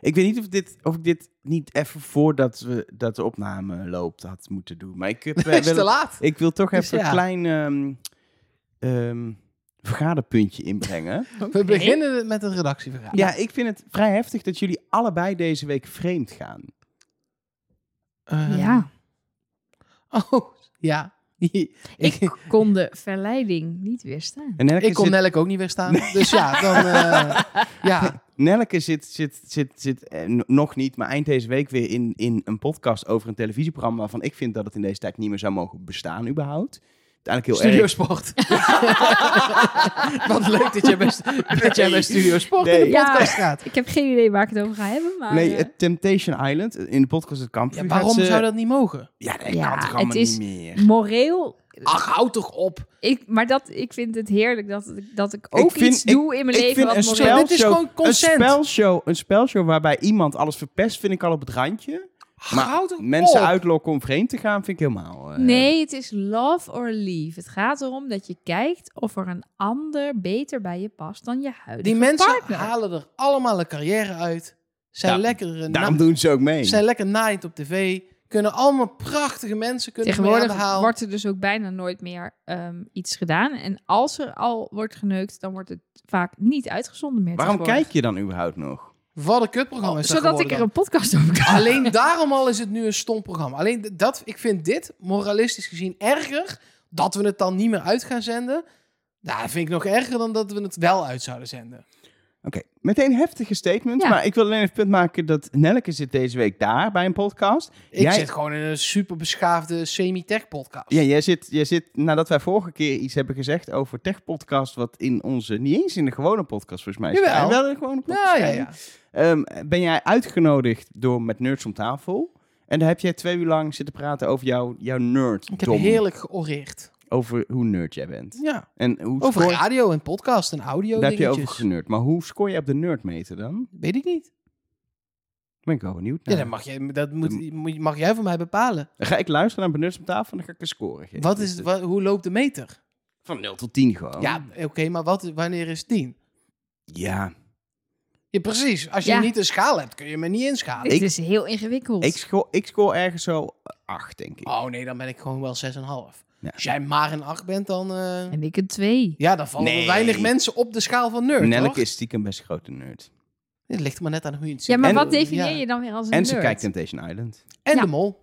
Ik weet niet of, dit, of ik dit niet even voordat we, dat de opname loopt had moeten doen. Maar ik, heb, eh, Het is te wil, laat. ik wil toch Dus even ja. een klein ehm, ehm, vergaderpuntje inbrengen. We beginnen met een redactievergadering. Ja, ik vind het vrij heftig dat jullie allebei deze week vreemd gaan. Eh, Ja, Oh, ja. ik kon de verleiding niet weerstaan. En Nelke, Ik kon zit, Nelk ook niet weerstaan. Dus ja, dan... eh, ja, Nelke zit, zit, zit, zit eh, nog niet, maar eind deze week weer in, in een podcast over een televisieprogramma waarvan ik vind dat het in deze tijd niet meer zou mogen bestaan überhaupt. Uiteindelijk heel erg. Studiosport. Wat leuk dat jij bij, dat jij bij Studiosport in Nee. de podcast gaat. Ik heb geen idee waar ik het over ga hebben, maar... Nee, eh, het Temptation Island, in de podcast Het Kampvuur. Ja, waarom ze- zou dat niet mogen? Ja, dat Ja, kan toch het allemaal is- niet meer. moreel... Ach, houd toch op. Ik, maar dat, ik vind het heerlijk dat, ik- dat ik Ik ook vind- iets doe in mijn ik leven vind wat een is gewoon consent. Een spelshow, een spelshow waarbij iemand alles verpest, vind ik al op het randje. Maar mensen op. uitlokken om vreemd te gaan, vind ik helemaal... eh, Nee, het is love or leave. Het gaat erom dat je kijkt of er een ander beter bij je past dan je huidige Die mensen partner. halen er allemaal een carrière uit. Zijn, Ja, lekker, eh, Daarom doen ze ook mee. zijn lekker naaiend op tv. Kunnen allemaal prachtige mensen kunnen Tegenwoordig wordt er dus ook bijna nooit meer ehm, iets gedaan. En als er al wordt geneukt, dan wordt het vaak niet uitgezonden meer. Waarom kijk je dan überhaupt nog? Wat een kutprogramma is dat Zodat ik er een podcast over kan. Alleen daarom al is het nu een stom programma. Alleen dat, ik vind dit moralistisch gezien erger dat we het dan niet meer uit gaan zenden. Nou, dat vind ik nog erger dan dat we het wel uit zouden zenden. Oké, meteen heftige statement. Ja. Maar ik wil alleen even het punt maken dat Nelke zit deze week daar bij een podcast. Ik Jij- zit gewoon in een super beschaafde semi-tech podcast. Ja, jij zit, jij zit, nadat wij vorige keer iets hebben gezegd over tech-podcast, wat in onze, niet eens in de gewone podcast volgens mij is. Jawel. Wel in de gewone podcast. ja, ja. ja. Ehm, ben jij uitgenodigd door Met Nerds om tafel. En daar heb jij twee uur lang zitten praten over jouw, jouw nerd. Ik heb heerlijk georeerd. Over hoe nerd jij bent. Ja, En hoe over scoor- radio en podcast en audio daar heb je over generd. Maar hoe scoor je op de nerdmeter dan? Weet ik niet. Ben ik wel benieuwd Ja, naar. dat mag, je, dat moet, mag jij van mij bepalen. Dan ga ik luisteren naar Nerds om tafel en dan ga ik een score geven. Wat is, het- wa- hoe loopt de meter? Van 0 tot 10 gewoon. Ja, oké, maar wat, wanneer is 10? Ja, Ja, precies. Als je Ja. niet een schaal hebt, kun je me niet inschalen. Het is heel ingewikkeld. ik scoor, ik scoor ergens zo 8, denk ik. Oh nee, dan ben ik gewoon wel 6,5. Ja. Als jij maar een 8 bent, dan... eh, En ik een twee. Ja, dan vallen Nee. er weinig mensen op de schaal van nerd, Nelke toch? is stiekem best een grote nerd. Het ligt er maar net aan hoe je het ziet. Ja, maar En- wat definieer ja. je dan weer als een En ze nerd? kijkt Temptation Island. En Ja. de mol.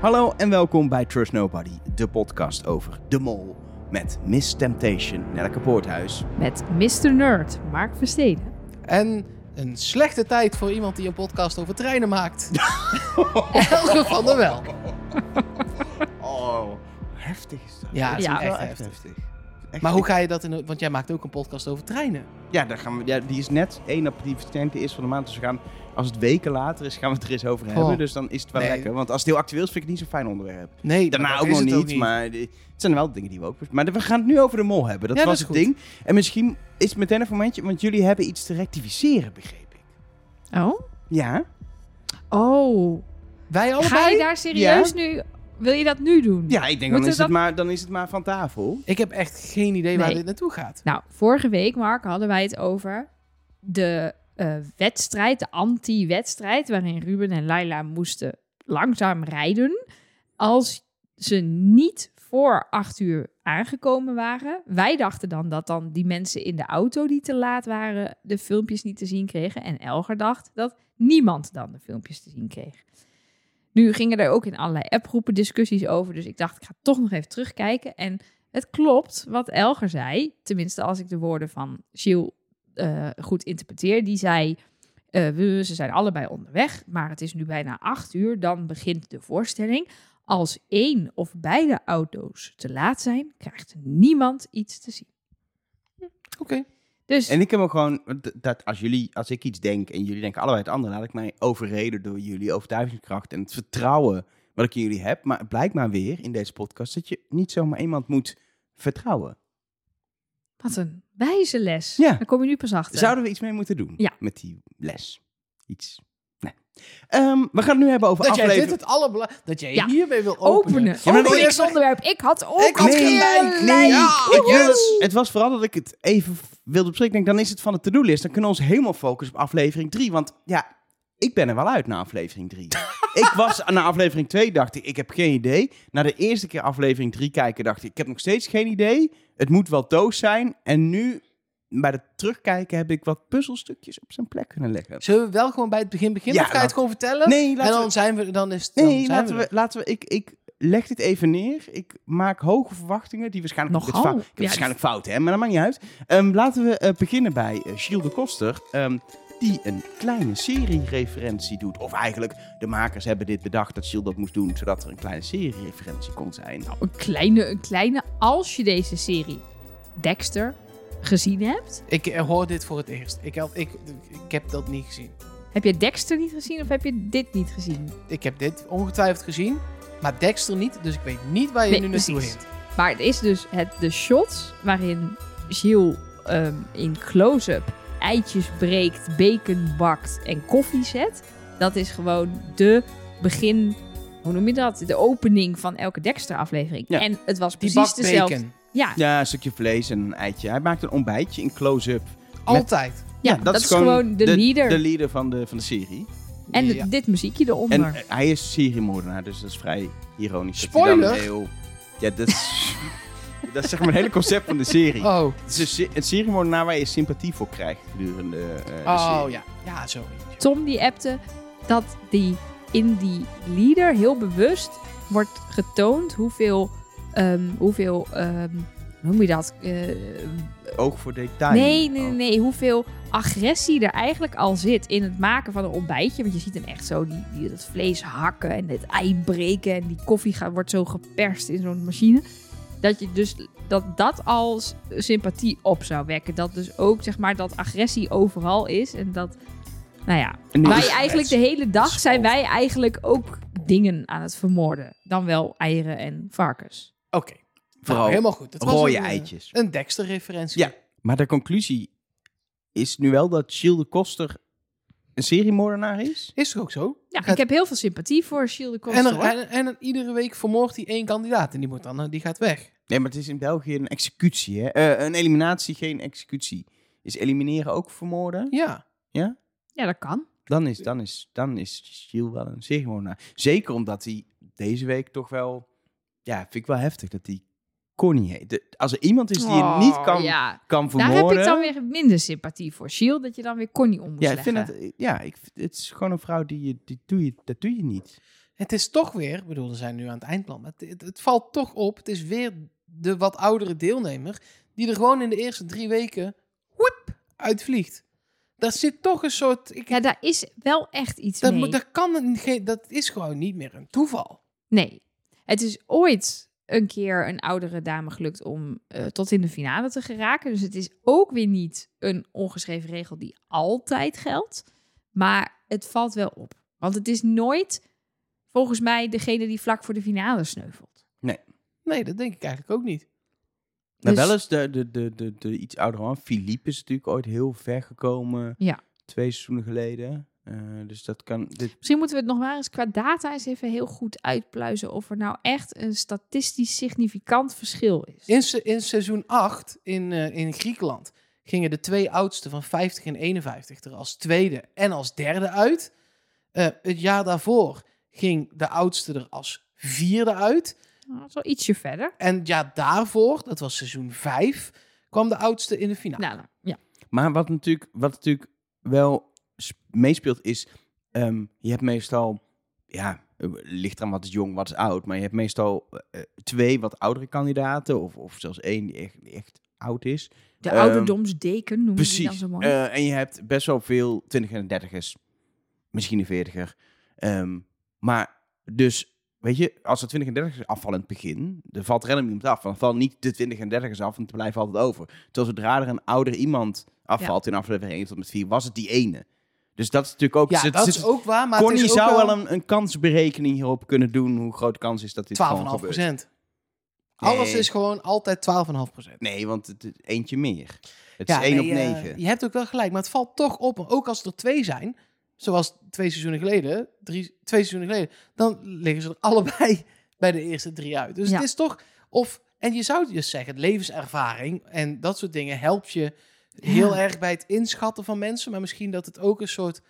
Hallo en welkom bij Trust Nobody, de podcast over De Mol. Met Miss Temptation, Nelke Poorthuis. Met Mr. Nerd, Mark Versteden. En een slechte tijd voor iemand die een podcast over treinen maakt. Elge van der Wel. Oh, heftig is dat. Ja, Dat het is wel echt heftig. Echt Maar hoe ga je dat in... Want jij maakt ook een podcast over treinen. Ja, daar gaan we, ja, die is net één op die is van de maand. Dus we gaan, als het weken later is, gaan we het er eens over hebben. Dus dan is het wel Nee. lekker. Want als het heel actueel is, vind ik het niet zo'n fijn onderwerp. Nee, Daarna ook nog niet, maar die- het zijn wel dingen die we ook... Maar we gaan het nu over de mol hebben. Dat Ja, was het goed. ding. En misschien is het meteen een momentje, want jullie hebben iets te rectificeren, begreep ik. Oh? Ja? Oh. Wij allebei? Ga je daar serieus nu... Wil je dat nu doen? Ja, ik denk dan is, het maar, dan is het maar van tafel. Ik heb echt geen idee waar dit naartoe gaat. Nou, vorige week, Mark, hadden wij het over de eh, wedstrijd, de anti-wedstrijd, waarin Ruben en Laila moesten langzaam rijden. Als ze niet voor acht uur aangekomen waren. Wij dachten dan dat dan die mensen in de auto die te laat waren, de filmpjes niet te zien kregen. En Elger dacht dat niemand dan de filmpjes te zien kreeg. Nu gingen er ook in allerlei appgroepen discussies over. Dus ik dacht, ik ga toch nog even terugkijken. En het klopt wat Elger zei. Tenminste, als ik de woorden van Gilles eh, goed interpreteer. Die zei, eh, we, ze zijn allebei onderweg. Maar het is nu bijna acht uur. Dan begint de voorstelling. Als één of beide auto's te laat zijn, krijgt niemand iets te zien. Oké. Dus En ik heb ook gewoon, dat als jullie, als ik iets denk en jullie denken allebei het andere, laat ik mij overreden door jullie overtuigingskracht en het vertrouwen wat ik in jullie heb. Maar het blijkt maar weer in deze podcast dat je niet zomaar iemand moet vertrouwen. Wat een wijze les. Ja. Daar kom je nu pas achter. Zouden we iets mee moeten doen Ja. met die les? Iets. Nee, Ehm, we gaan het nu hebben over Dat jij aflevering... dit het allerbelangrijkste... Dat jij Ja. hiermee wil openen. Openen. Ja, nee, ik- onderwerp. Ik had ook Ik had gelijk. Nee, Ja, ik wil yes. het, was vooral dat ik het even wilde bespreken. Dan is het van de to-do-list. Dan kunnen we ons helemaal focussen op aflevering 3. Want ja, ik ben er wel uit na aflevering 3. ik was na aflevering 2, dacht ik, ik heb geen idee. Na de eerste keer aflevering 3 kijken, dacht ik, ik heb nog steeds geen idee. Het moet wel doos zijn. En nu, bij het terugkijken, heb ik wat puzzelstukjes op zijn plek kunnen leggen. Zullen we wel gewoon bij het begin beginnen? Ja, of ga je het gewoon vertellen? Nee, en laten dan we... zijn we... Dan is het, dan Nee, zijn laten we, laten we ik, ik leg dit even neer. Ik maak hoge verwachtingen, die waarschijnlijk... Nogal. Ik heb het fout- ik heb Ja, waarschijnlijk fout, hè, maar dat maakt niet uit. Ehm, laten we eh, beginnen bij eh Gilles de Koster, ehm, die een kleine serie-referentie doet. Of eigenlijk, de makers hebben dit bedacht dat Gilles dat moest doen, zodat er een kleine serie-referentie kon zijn. Nou, een kleine, een kleine. Als je deze serie Dexter gezien hebt. Ik eh, hoor dit voor het eerst. Ik, had, ik, ik heb dat niet gezien. Heb je Dexter niet gezien of heb je dit niet gezien? Ik heb dit ongetwijfeld gezien, maar Dexter niet. Dus ik weet niet waar je Nee, nu naartoe precies. hint. Maar het is dus het, de shots waarin Gilles ehm, in close-up eitjes breekt, bacon bakt en koffie zet. Dat is gewoon de begin, hoe noem je dat? De opening van elke Dexter-aflevering. Ja. En het was Die precies bakt dezelfde. bacon. Ja, Ja, een stukje vlees en een eitje. Hij maakt een ontbijtje in close-up. Altijd. ja, dat, is gewoon de, leader. De leader van de, van de serie. en Ja. dit muziekje eronder. En eh, hij is seriemoordenaar, dus dat is vrij ironisch. dat hij Spoiler? heel- Ja, dat is, dat is zeg maar het hele concept van de serie. Oh, Het is een, se- een seriemoordenaar waar je sympathie voor krijgt gedurende eh, de oh serie. ja. Ja, zo. Tom die appte dat die in die leader heel bewust wordt getoond hoeveel, ehm, hoeveel ehm, hoe noem je dat? Eh, Oog voor detail. nee, nee, nee, Oh. nee, hoeveel agressie er eigenlijk al zit in het maken van een ontbijtje. Want je ziet hem echt zo die, die, dat vlees hakken en het ei breken en die koffie gaat, wordt zo geperst in zo'n machine. Dat je dus dat dat als sympathie op zou wekken. Dat dus ook zeg maar dat agressie overal is en dat, nou ja, wij is- eigenlijk de hele dag zijn wij eigenlijk ook dingen aan het vermoorden. Dan wel eieren en varkens. Oké. Vooral Nou, helemaal goed. Het was rode een, eh, eitjes. Een Dexter-referentie. Ja, maar de conclusie is nu wel dat Gilles de Koster een seriemoordenaar is. Is toch ook zo? Ja, Gaat- ik heb heel veel sympathie voor Gilles de En, Koster. er, hoor. en, en er- iedere week vermoordt hij één kandidaat. En die, moet dan, eh, die gaat weg. Nee, maar het is in België een executie. Hè? Eh, een eliminatie, geen executie. Is elimineren ook vermoorden? Ja. Ja? Ja, dat kan. Dan is, dan is, dan is Gilles wel een seriemoordenaar. Zeker omdat hij deze week toch wel... Ja, vind ik wel heftig dat hij Connie heet. De- als er iemand is die je Oh, niet kan, ja. kan Daar vermoorden... heb ik dan weer minder sympathie voor. Gilles, dat je dan weer Connie om moet Ja, ik vind het, ja ik, het is gewoon een vrouw die je, die doe je, dat doe je niet. Het is toch weer, ik bedoel, we zijn nu aan het eindplan. Maar het, het, het valt toch op. Het is weer de wat oudere deelnemer. Die er gewoon in de eerste drie weken. Woep, uitvliegt. Daar zit toch een soort. Ik, Ja, daar is wel echt iets dat, mee. moet, dat, kan dat is gewoon niet meer een toeval. Nee. Het is ooit een keer een oudere dame gelukt om eh, tot in de finale te geraken. Dus het is ook weer niet een ongeschreven regel die altijd geldt. Maar het valt wel op. Want het is nooit, volgens mij, degene die vlak voor de finale sneuvelt. Nee, dat denk ik eigenlijk ook niet. Maar Dus- wel eens de, de, de, de, de iets oudere man. Philippe is natuurlijk ooit heel ver gekomen. Ja. Twee seizoenen geleden. Eh, dus dat kan... Dit, Misschien moeten we het nog maar eens qua data eens even heel goed uitpluizen of er nou echt een statistisch significant verschil is. In, se- in seizoen 8 in, eh, in Griekenland gingen de twee oudsten van 50 en 51 er als tweede en als derde uit. Eh, het jaar daarvoor ging de oudste er als vierde uit. Nou, dat is wel ietsje verder. En het jaar daarvoor, dat was seizoen 5, kwam de oudste in de finale. Nou, nou, ja. maar wat natuurlijk, wat natuurlijk wel meespeelt is... ehm, je hebt meestal... Ja, eh, ligt aan wat is jong, wat is oud. Maar je hebt meestal eh, twee wat oudere kandidaten. Of, of zelfs één die echt, die echt oud is. De Ehm, ouderdomsdeken noemen die dan Precies. zo mooi. Eh, en je hebt best wel veel 20 en 30ers. Misschien een 40er. Ehm, maar dus, weet je, als er 20 en 30ers afvallen in het begin, er valt random iemand af. Dan vallen niet de 20 en 30ers af, want er blijven altijd over. Terwijl zodra er een ouder iemand afvalt in aflevering 1 tot met 4, was het die ene. Dus dat is natuurlijk ook... Ja, dat is ook waar. Maar het Connie is ook zou wel wel een, een kansberekening hierop kunnen doen, hoe groot de kans is dat dit gewoon 12,5 gebeurt. procent. Alles is gewoon altijd 12,5 procent. Nee, want het, het- eentje meer. Het Ja, is 1 nee, op eh, 9. je hebt ook wel gelijk, maar het valt toch op. Ook als er twee zijn, zoals twee seizoenen geleden, drie, twee seizoenen geleden, dan liggen ze er allebei bij de eerste drie uit. Dus Ja. het is toch, of, en je zou dus zeggen, levenservaring en dat soort dingen helpt je heel Ja. erg bij het inschatten van mensen, maar misschien dat het ook een soort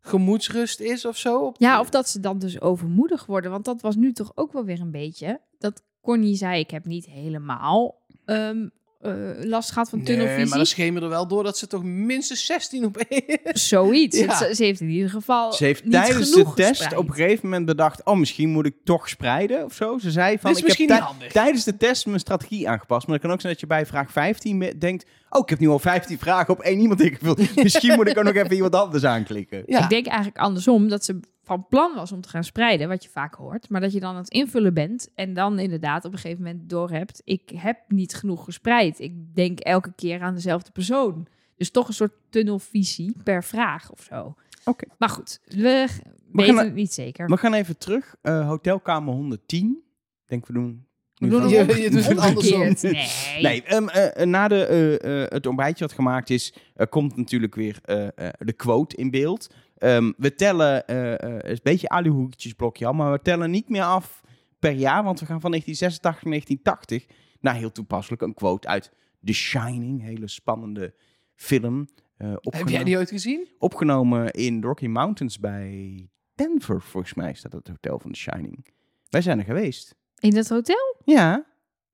gemoedsrust is of zo. Op Ja, of dat ze dan dus overmoedig worden. Want dat was nu toch ook wel weer een beetje. Dat Connie zei, ik heb niet helemaal ehm, eh, last gehad van Nee, tunnelvisie. maar dan schemerde er wel door dat ze toch minstens 16 op één. Zoiets. Ja. Ze, ze heeft in ieder geval Ze heeft niet tijdens de test gespreid. op een gegeven moment bedacht... oh, misschien moet ik toch spreiden of zo. Ze zei van, ik heb misschien niet tij- handig. tijdens de test mijn strategie aangepast. Maar het kan ook zijn dat je bij vraag 15 me- denkt... oh, ik heb nu al 15 vragen op één iemand ingevuld. misschien moet ik ook nog even iemand anders aanklikken. Ja. Ik denk eigenlijk andersom, dat ze van plan was om te gaan spreiden, wat je vaak hoort. Maar dat je dan aan het invullen bent en dan inderdaad op een gegeven moment doorhebt, ik heb niet genoeg gespreid. Ik denk elke keer aan dezelfde persoon. Dus toch een soort tunnelvisie per vraag of zo. Oké. Maar goed, we We weten gaan- het niet zeker. We gaan even terug. Eh, hotelkamer 110. Ik denk we doen... We nu Je- je doet het andersom. Omgekeerd. Nee. Nee, ehm, eh, eh, na de, het ontbijtje wat gemaakt is, eh, komt natuurlijk weer eh, eh, de quote in beeld. Ehm, we tellen, eh, eh, een beetje aluhoekjesblokje al, maar we tellen niet meer af per jaar, want we gaan van 1986 naar 1980 naar heel toepasselijk een quote uit The Shining, hele spannende film. eh, Heb jij die ooit gezien? Opgenomen in de Rocky Mountains bij Denver, volgens mij staat het hotel van The Shining. Wij zijn er geweest. In het hotel? Ja,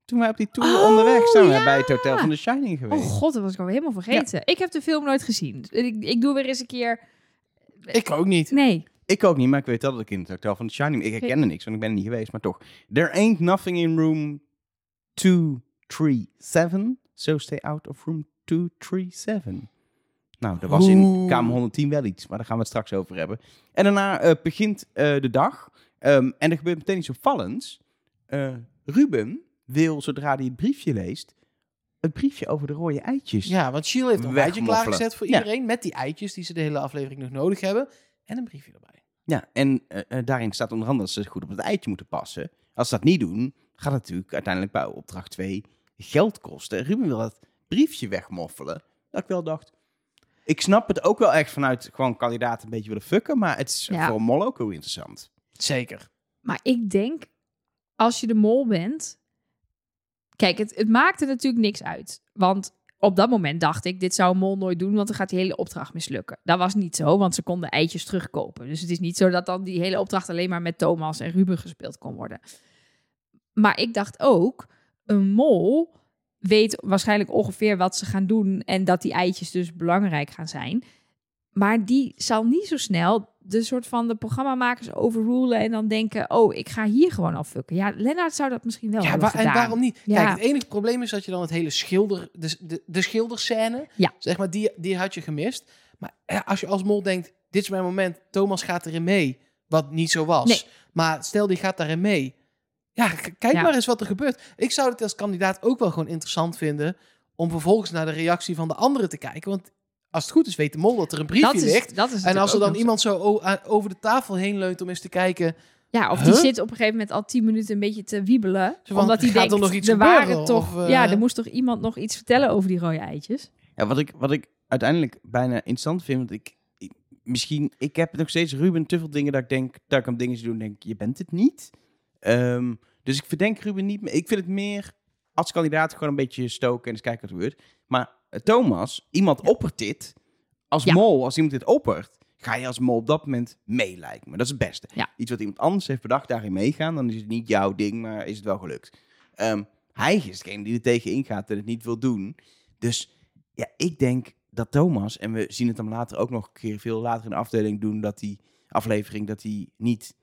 toen wij op die tour Oh, onderweg zijn we ja. bij het hotel van The Shining geweest. Oh god, dat was ik alweer helemaal vergeten. Ik heb de film nooit gezien. Ik, ik doe weer eens een keer... Ik ook niet. Nee. Ik ook niet, maar ik weet wel dat ik in het hotel van The Shining... Ik herkende niks, want ik ben er niet geweest, maar toch. There ain't nothing in room 237, so stay out of room 237. Nou, er was in kamer 110 wel iets, maar daar gaan we het straks over hebben. En daarna eh, begint eh, de dag ehm, en er gebeurt meteen iets opvallends. Eh, Ruben wil, zodra hij het briefje leest, het briefje over de rode eitjes. Ja, want Shield heeft een eitje Wegmoffelen. klaargezet voor Ja. iedereen. Met die eitjes die ze de hele aflevering nog nodig hebben. En een briefje erbij. Ja, en eh, eh, daarin staat onder andere dat ze goed op het eitje moeten passen. Als ze dat niet doen, gaat het natuurlijk uiteindelijk bij opdracht 2 geld kosten. Ruben wil dat briefje wegmoffelen. Dat ik wel dacht, ik snap het ook wel echt vanuit gewoon kandidaten een beetje willen fucken, maar het is Ja. voor een mol ook heel interessant. Zeker. Maar ik denk, als je de mol bent... Kijk, het, maakte natuurlijk niks uit. Want op dat moment dacht ik, dit zou mol nooit doen, want dan gaat die hele opdracht mislukken. Dat was niet zo, want ze konden eitjes terugkopen. Dus het is niet zo dat dan die hele opdracht alleen maar met Thomas en Ruben gespeeld kon worden. Maar ik dacht ook, een mol weet waarschijnlijk ongeveer wat ze gaan doen en dat die eitjes dus belangrijk gaan zijn. Maar die zal niet zo snel de soort van de programmamakers overrulen en dan denken, oh, ik ga hier gewoon al fucken. Ja, Lennart zou dat misschien wel Ja, en waarom niet? Ja. Kijk, het enige probleem is dat je dan het hele schilder, de, de, de schilderscène, Ja. zeg maar, die, die had je gemist. Maar ja, als je als mol denkt, dit is mijn moment, Thomas gaat erin mee, wat niet zo was. Nee. Maar stel, die gaat daarin mee. Ja, kijk Ja. maar eens wat er gebeurt. Ik zou het als kandidaat ook wel gewoon interessant vinden om vervolgens naar de reactie van de anderen te kijken. Want als het goed is, weet de mol dat er een briefje dat is, ligt. dat is En als er dan iemand zo over de tafel heen leunt om eens te kijken... Ja, of die zit op een gegeven moment al tien minuten een beetje te wiebelen. Zo omdat hij er denkt, nog iets er waren gebeuren? toch, Of, eh, ja, er moest toch iemand nog iets vertellen over die rode eitjes. Ja, wat ik, wat ik uiteindelijk bijna interessant vind, want ik, ik- misschien, ik heb nog steeds Ruben te veel dingen dat ik denk, dat ik hem dingen zie doen, denk ik, je bent het niet. Ehm, dus ik verdenk Ruben niet meer. Ik vind het meer als kandidaat gewoon een beetje stoken en eens kijken wat er gebeurt. Maar Thomas, iemand oppert dit, als mol, als iemand dit oppert, ga je als mol op dat moment mee, lijkt me. Dat is het beste. Iets wat iemand anders heeft bedacht, daarin meegaan, dan is het niet jouw ding, maar is het wel gelukt. Ehm, hij is degene die er tegen ingaat en het niet wil doen. Dus ja, ik denk dat Thomas, en we zien het dan later ook nog een keer veel later in de afdeling doen, dat die aflevering, dat hij niet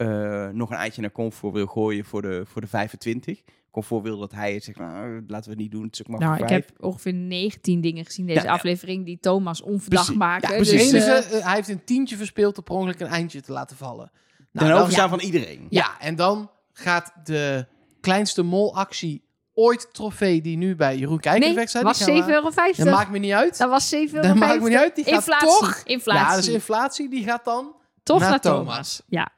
eh, nog een eitje naar Comfort wil gooien voor de, voor de 25. Comfort wil dat hij het zegt, nou, laten we het niet doen, het is ook maar Nou, ik vijf. heb ongeveer 19 dingen gezien deze Ja, ja. aflevering die Thomas onverdacht maken. Ja, Het precies. Dus, enige, eh, eh, hij heeft een tientje verspeeld om per ongeluk een eindje te laten vallen. Nou, Ten dan- overstaan van iedereen. Ja, en dan gaat de kleinste molactie ooit trofee die nu bij Jeroen Kijkers nee, wegstaat. was die gaan we- 7,50 euro. Dat maakt me niet uit. Dat was 7,50 euro. Dat maakt me niet uit. Die gaat toch... Inflatie. Ja, dus inflatie die gaat dan... toch naar naar Thomas. Thomas. Ja.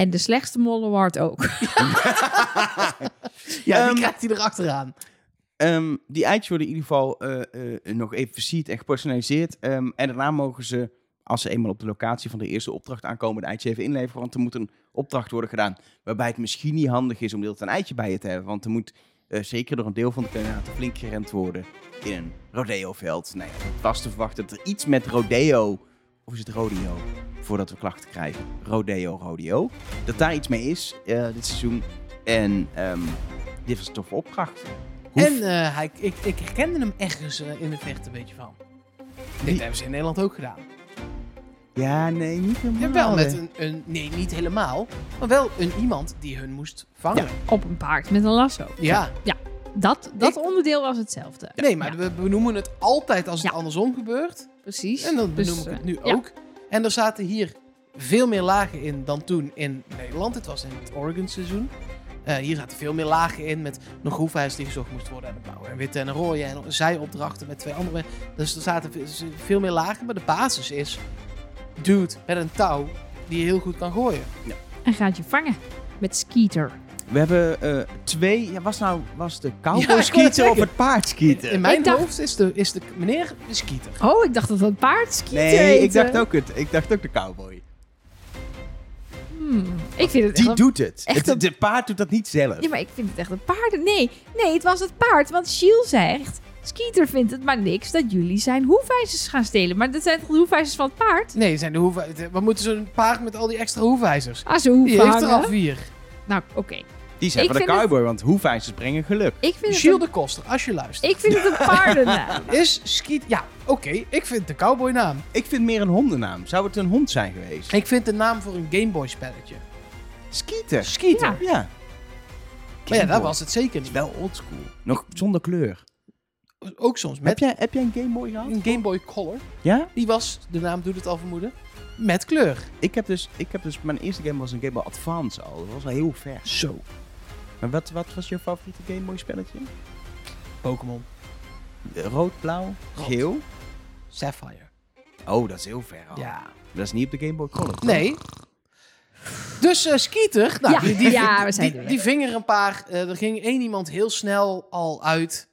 En de slechtste Mol Award ook. Ja, Ehm, die krijgt hij erachteraan. Ehm, die eitjes worden in ieder geval eh, eh, nog even versierd en gepersonaliseerd. Ehm, en daarna mogen ze als ze eenmaal op de locatie van de eerste opdracht aankomen, de eitje even inleveren. Want er moet een opdracht worden gedaan waarbij het misschien niet handig is om deelt een eitje bij je te hebben. Want er moet eh, zeker door een deel van de kandidaten flink gerend worden in een rodeo-veld. Nee, het was te verwachten dat er iets met rodeo, of is het rodeo, voordat we klachten krijgen. Rodeo, rodeo. Dat daar iets mee is eh, dit seizoen. En ehm, dit was een toffe opdracht. En eh, hij, ik, ik herkende hem ergens eh, in de verte een beetje van. Dit hebben ze in Nederland ook gedaan. Ja, nee, niet helemaal. Ja, wel met een, een... Nee, niet helemaal. Maar wel een iemand die hun moest vangen. Op een paard met een lasso. Ja. Dat, dat Ik- onderdeel was hetzelfde. Nee, maar Ja. we benoemen het altijd als het Ja. andersom gebeurt. Precies. En Dus, benoem ik eh, het nu ja. ook. En er zaten hier veel meer lagen in dan toen in Nederland. Het was in het Oregon seizoen. Eh, hier zaten veel meer lagen in met nog hoefijzers die gezocht moesten worden. En een blauwe, en witte en een rode. En zijopdrachten met twee andere. Dus er zaten ve- veel meer lagen. Maar de basis is dude met een touw die je heel goed kan gooien. En gaat je vangen met Skeeter. We hebben eh, twee. Ja, was nou was de Ja, cowboy het skieten of het paard skieten? In mijn dacht- hoofd is de, is de meneer de skieter. Oh, ik dacht dat dat paard Skeeter Nee, ik dacht ook het. Ik dacht ook de cowboy. Hmm, Ik vind het echt Die doet het. echt het een- de paard doet dat niet zelf. Ja, maar ik vind het echt een paard. Nee, nee, het was het paard. Want Shiel zegt... Skeeter vindt het maar niks dat jullie zijn hoefijzers gaan stelen. Maar dat zijn toch de hoefijzers van het paard? Nee, zijn de hoefijzers. Wat moeten zo'n paard met al die extra hoefijzers? Ah, zo Die hoeven heeft er al vier. Nou, oké. Die zijn Ik van de het- cowboy, want hoefijzers brengen geluk. Ik vind een, de Koster, als je luistert. ik vind het een paardennaam. Is Skeet... Ja, oké. Ik vind de cowboy naam. Ik vind meer een hondennaam. Zou het een hond zijn geweest? Ik vind de naam voor een Gameboy spelletje. Skeeter. Skeeter. Ja. Ja. Maar ja, dat Gameboy. was het zeker Het niet. is wel oldschool. Nog zonder kleur. Ook soms Heb met jij, heb jij een Game Boy gehad? een Game Boy Color. Ja? Die was, de naam doet het al vermoeden, met kleur. Ik heb dus, ik heb dus mijn eerste game was een Game Boy Advance al. Dat was al heel ver. Zo. Maar wat, wat was je favoriete Game Boy spelletje? Pokémon. Eh, Rood, blauw, Rood. geel. Sapphire. Oh, dat is heel ver al. Ja. Dat is niet op de Game Boy Color. toch? Nee. Dus eh Skeeter, nou, Ja, die, die, ja, die, we zijn die, die weer. ving er een paar. eh, er ging één iemand heel snel al uit.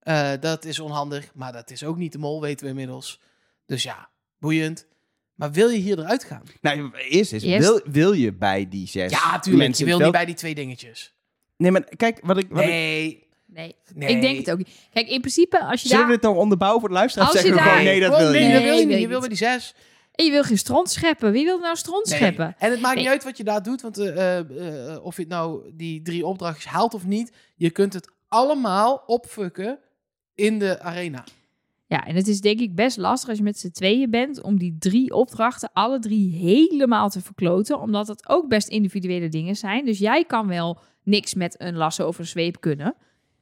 Eh, dat is onhandig, maar dat is ook niet de mol, weten we inmiddels. Dus ja, boeiend. Maar wil je hier eruit gaan? Nou, eerst is, Eerst- Wil, wil je bij die zes Ja, tuurlijk. mensen Je wil niet bij die twee dingetjes. Nee, maar kijk, wat ik... Wat ik Nee. Nee, nee. ik denk het ook niet. Kijk, in principe, als je Zullen daar... we dit nog onderbouwen voor de luisteraar? Als zeggen je we gewoon, daar- nee, dat wil je nee, niet. dat wil je Nee, niet. Je wil bij die zes. En je wil geen stront scheppen. Wie wil nou stront Nee. scheppen? En het maakt Nee. niet uit wat je daar doet, want eh, eh, of je het nou die drie opdrachtjes haalt of niet, je kunt het allemaal opfukken in de arena. Ja, en het is denk ik best lastig als je met z'n tweeën bent... om die drie opdrachten alle drie helemaal te verkloten. Omdat het ook best individuele dingen zijn. Dus jij kan wel niks met een lasso of een zweep kunnen.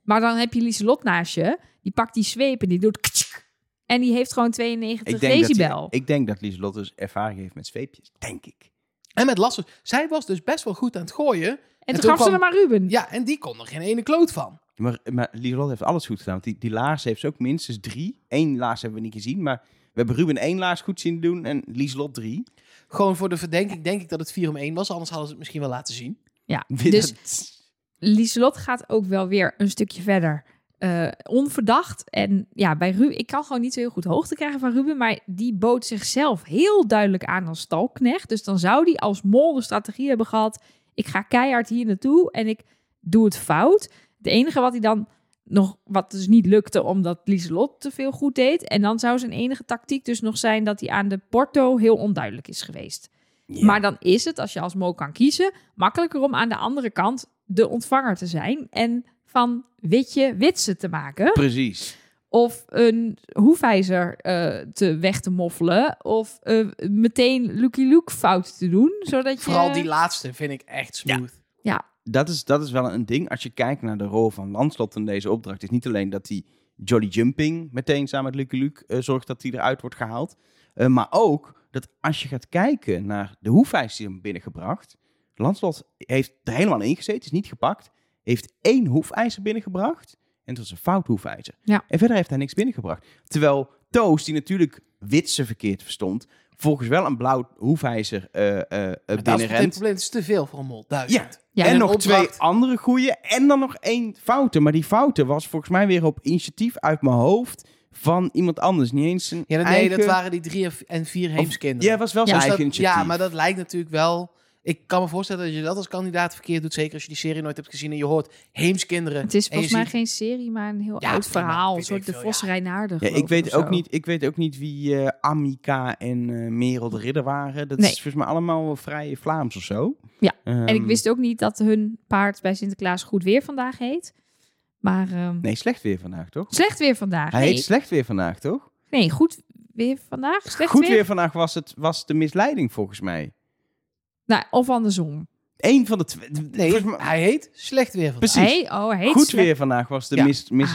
Maar dan heb je Lieselot naast je. Die pakt die zweep en die doet... ktsk. En die heeft gewoon 92 Ik denk, dat, decibel. ik denk dat Lieselot dus ervaring heeft met zweepjes. Denk ik. En met Lasso, zij was dus best wel goed aan het gooien. en en toen toen gaf ze kwam- er maar Ruben. Ja, en die kon er geen ene kloot van. Maar, maar Lieselot heeft alles goed gedaan. Want die, die laars heeft ze ook minstens drie. Eén laars hebben we niet gezien. Maar we hebben Ruben één laars goed zien doen en Lieselot drie. Gewoon voor de verdenking denk ik dat het 4 om 1 was, anders hadden ze het misschien wel laten zien. Ja, dus dat- Lieselot gaat ook wel weer een stukje verder. eh, onverdacht. En ja, bij Ruben, ik kan gewoon niet zo heel goed hoogte krijgen van Ruben, maar die bood zichzelf heel duidelijk aan als stalknecht. Dus dan zou die als mol de strategie hebben gehad: ik ga keihard hier naartoe en ik doe het fout. Het enige wat hij dan nog, wat dus niet lukte, omdat Lieselot te veel goed deed. En dan zou zijn enige tactiek dus nog zijn dat hij aan de Porto heel onduidelijk is geweest. Maar dan is het, als je als mol kan kiezen, makkelijker om aan de andere kant de ontvanger te zijn en van witje witse te maken. Precies. Of een hoefijzer eh, te weg te moffelen. Of eh, meteen Lucky Luke fout te doen. Zodat je... Vooral die laatste vind ik echt smooth. Dat is, dat is wel een ding. Als je kijkt naar de rol van Landslot in deze opdracht, is niet alleen dat hij Jolly Jumping meteen samen met Lucky Luke eh, zorgt dat hij eruit wordt gehaald. eh, maar ook dat als je gaat kijken naar de hoefijzers die hem binnengebracht. Landslot heeft er helemaal in gezeten, is niet gepakt. Heeft één hoefijzer binnengebracht. En dat was een fout hoefijzer. Ja. En verder heeft hij niks binnengebracht. Terwijl Toast, die natuurlijk witse verkeerd verstond, volgens wel een blauw hoefijzer eh eh, Maar dat is het binnenrent. probleem, het is te veel voor een mol. Duizend. Ja, en nog opdracht- twee andere goeie. En dan nog één foute. Maar die foute was volgens mij weer op initiatief uit mijn hoofd van iemand anders. Niet eens zijn Ja, dat- nee, eigen... dat waren die drie en vier Heemskinderen. Ja, het was wel zijn Dus eigen dat- initiatief. ja, maar dat lijkt natuurlijk wel... Ik kan me voorstellen dat je dat als kandidaat verkeerd doet. Zeker als je die serie nooit hebt gezien en je hoort Heemskinderen. Het is volgens mij ziet- geen serie, maar een heel Ja, oud verhaal. Een soort de veel, Vos ja. Ik weet, ook niet, ik weet ook niet wie eh Amika en eh Merel de Ridder waren. Dat Nee. is volgens mij allemaal vrij Vlaams of zo. Ja, Ehm, En ik wist ook niet dat hun paard bij Sinterklaas goed weer vandaag heet. Maar ehm, Nee, slecht weer vandaag, toch? slecht weer vandaag. Hij nee, heet slecht weer vandaag, toch? nee, goed weer vandaag. Slecht Goed weer. weer vandaag was, het, was de misleiding, volgens mij. Nou, of andersom. Eén van de twee. Nee, volgens mij- hij heet Slecht Weer vandaag. Precies. Hij, oh, hij heet Goed slecht- weer vandaag was de Ja. mis, mis,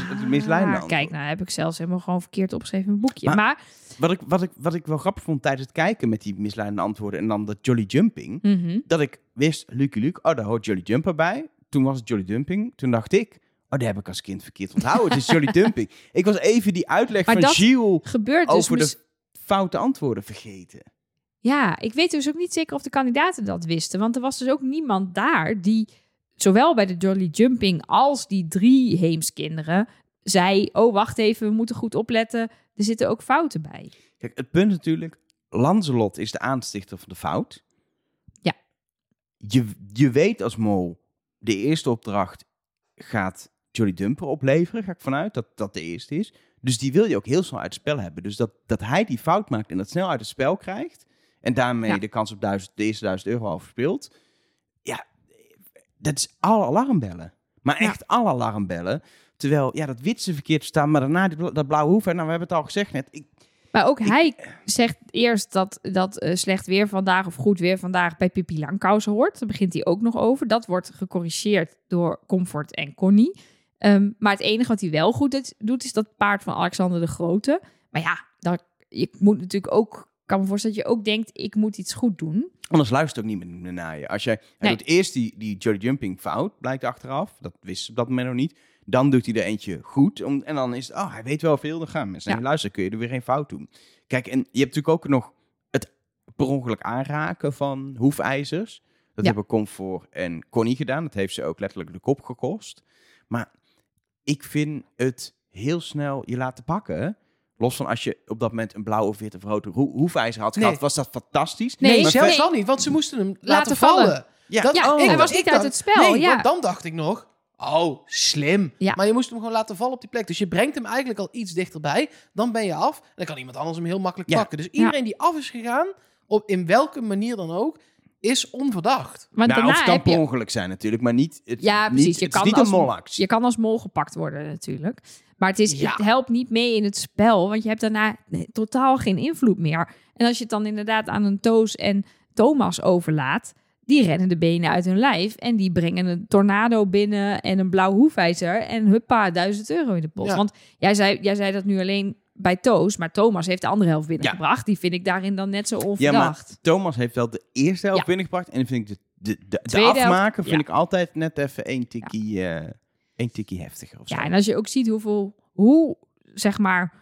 Ah. Kijk, nou heb ik zelfs helemaal gewoon verkeerd opgeschreven in een boekje. Maar- Maar, Wat ik, wat, ik, wat ik wel grappig vond tijdens het kijken met die misleidende antwoorden en dan dat Jolly Jumping, mhm. dat ik wist, Lucky Luke, oh, daar hoort Jolly Jumper bij. Toen was het Jolly Dumping. Toen dacht ik, oh, daar heb ik als kind verkeerd onthouden. het is Jolly Dumping. Ik was even die uitleg Maar van dat gebeurt dus over de foute antwoorden vergeten. Ja, ik weet dus ook niet zeker of de kandidaten dat wisten. Want er was dus ook niemand daar die, zowel bij de Jolly Jumping als die drie Heemskinderen, zei: Oh, wacht even, we moeten goed opletten. Er zitten ook fouten bij. Kijk, het punt natuurlijk, Lancelot is de aanstichter van de fout. Ja. Je, je weet als mol, de eerste opdracht gaat Jolly Dumper opleveren, ga ik vanuit, dat dat de eerste is. Dus die wil je ook heel snel uit het spel hebben. Dus dat, dat hij die fout maakt en dat snel uit het spel krijgt, en daarmee Ja. de kans op duizend, de eerste duizend euro al verspeelt. Ja, dat is alle alarmbellen. Maar Ja. echt alle alarmbellen. Terwijl, ja, dat wit ze verkeerd staan, maar daarna dat blauwe hoef. Nou, we hebben het al gezegd net. Ik, Maar ook hij zegt eerst dat, dat eh, slecht weer vandaag of goed weer vandaag bij Pippi Langkous hoort. Daar begint hij ook nog over. Dat wordt gecorrigeerd door Comfort en Connie. Ehm, maar het enige wat hij wel goed doet- is dat paard van Alexander de Grote. Maar ja, dan, je moet natuurlijk ook, kan me voorstellen dat je ook denkt, ik moet iets goed doen. Anders luistert ook niet meer naar je. Als jij, hij Nee. doet eerst die, die Jolly Jumping fout, blijkt achteraf. Dat wist op dat moment nog niet. Dan doet hij er eentje goed. Om, en dan is het, oh, hij weet wel veel. Dan gaan mensen. Ja. Nee, luister, kun je er weer geen fout doen. Kijk, en je hebt natuurlijk ook nog het per ongeluk aanraken van hoefijzers. Dat Ja. hebben Comfort en Connie gedaan. Dat heeft ze ook letterlijk de kop gekost. Maar ik vind het heel snel je laten pakken. Los van als je op dat moment een blauw of witte of rode hoe- hoefijzer had Nee. gehad, was dat fantastisch. Nee, Nee, Maar zelfs nee. dan niet, want ze moesten hem laten, Laten vallen. vallen. Ja, Dat- Ja, oh. hij was ik niet uit dacht- het spel. Nee, ja. want dan dacht ik nog, oh, slim. Ja. Maar je moest hem gewoon laten vallen op die plek. Dus je brengt hem eigenlijk al iets dichterbij. Dan ben je af. Dan kan iemand anders hem heel makkelijk Ja. pakken. Dus iedereen die af is gegaan, op, in welke manier dan ook, is onverdacht. Want nou, of daarna het kan heb per je, ongeluk zijn natuurlijk, maar niet. Het, Ja, niet, precies. Je het kan is niet als- een molactie. je kan als mol gepakt worden natuurlijk. Maar het, is, Ja. het helpt niet mee in het spel, want je hebt daarna nee, totaal geen invloed meer. En als je het dan inderdaad aan een Toos en Thomas overlaat, die rennen de benen uit hun lijf en die brengen een tornado binnen en een blauw hoefijzer en huppa, duizend euro in de post. Ja. Want jij zei, jij zei dat nu alleen bij Toos, maar Thomas heeft de andere helft binnengebracht. Die vind ik daarin dan net zo Ja, maar onverdacht. Thomas heeft wel de eerste helft Ja. binnengebracht. En dan vind ik de, de, de, de Tweede helft, afmaken vind ja. ik altijd net even één tikkie, eh, één tikkie heftiger. Of zo. Ja, en als je ook ziet hoeveel, hoe zeg maar,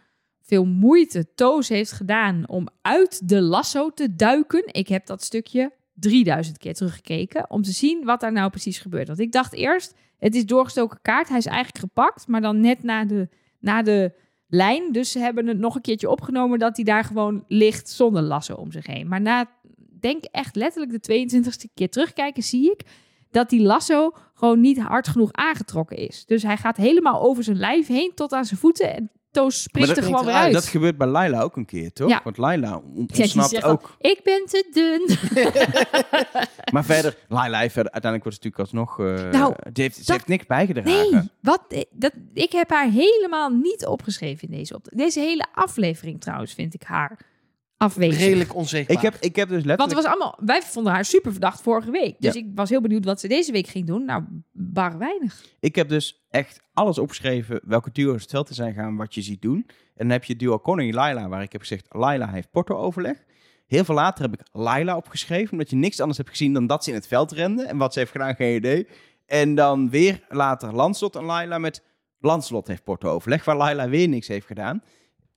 veel moeite Toos heeft gedaan om uit de lasso te duiken. Ik heb dat stukje 3000 keer teruggekeken om te zien wat daar nou precies gebeurt. Want ik dacht eerst, het is doorgestoken kaart, hij is eigenlijk gepakt, maar dan net na de, na de lijn. Dus ze hebben het nog een keertje opgenomen dat hij daar gewoon ligt zonder lasso om zich heen. Maar na, denk echt letterlijk de 22e keer terugkijken, zie ik dat die lasso gewoon niet hard genoeg aangetrokken is. Dus hij gaat helemaal over zijn lijf heen tot aan zijn voeten en Toos springt dat er gewoon weer uit. Dat gebeurt bij Laila ook een keer, toch? Ja. Want Laila Ja, ontsnapt al, ook. ik ben te dun. Maar verder, Laila heeft verder, uiteindelijk wordt ze natuurlijk alsnog... eh Nou, die heeft, ze heeft niks bijgedragen. Nee, wat, dat, ik heb haar helemaal niet opgeschreven in deze opdracht. Deze hele aflevering trouwens vind ik haar afwezig. Redelijk onzichtbaar. Ik heb, ik heb dus Want letterlijk... het was allemaal, wij vonden haar super verdacht vorige week. Dus Ja. ik was heel benieuwd wat ze deze week ging doen. Nou, bar weinig. Ik heb dus echt alles opgeschreven welke duo's het veld te zijn gaan, wat je ziet doen. En dan heb je duo Connie Laila, waar ik heb gezegd, Laila heeft Porto-overleg. Heel veel later heb ik Laila opgeschreven, omdat je niks anders hebt gezien dan dat ze in het veld rende. En wat ze heeft gedaan, geen idee. En dan weer later Lanslot en Laila met Lanslot heeft Porto-overleg, waar Laila weer niks heeft gedaan.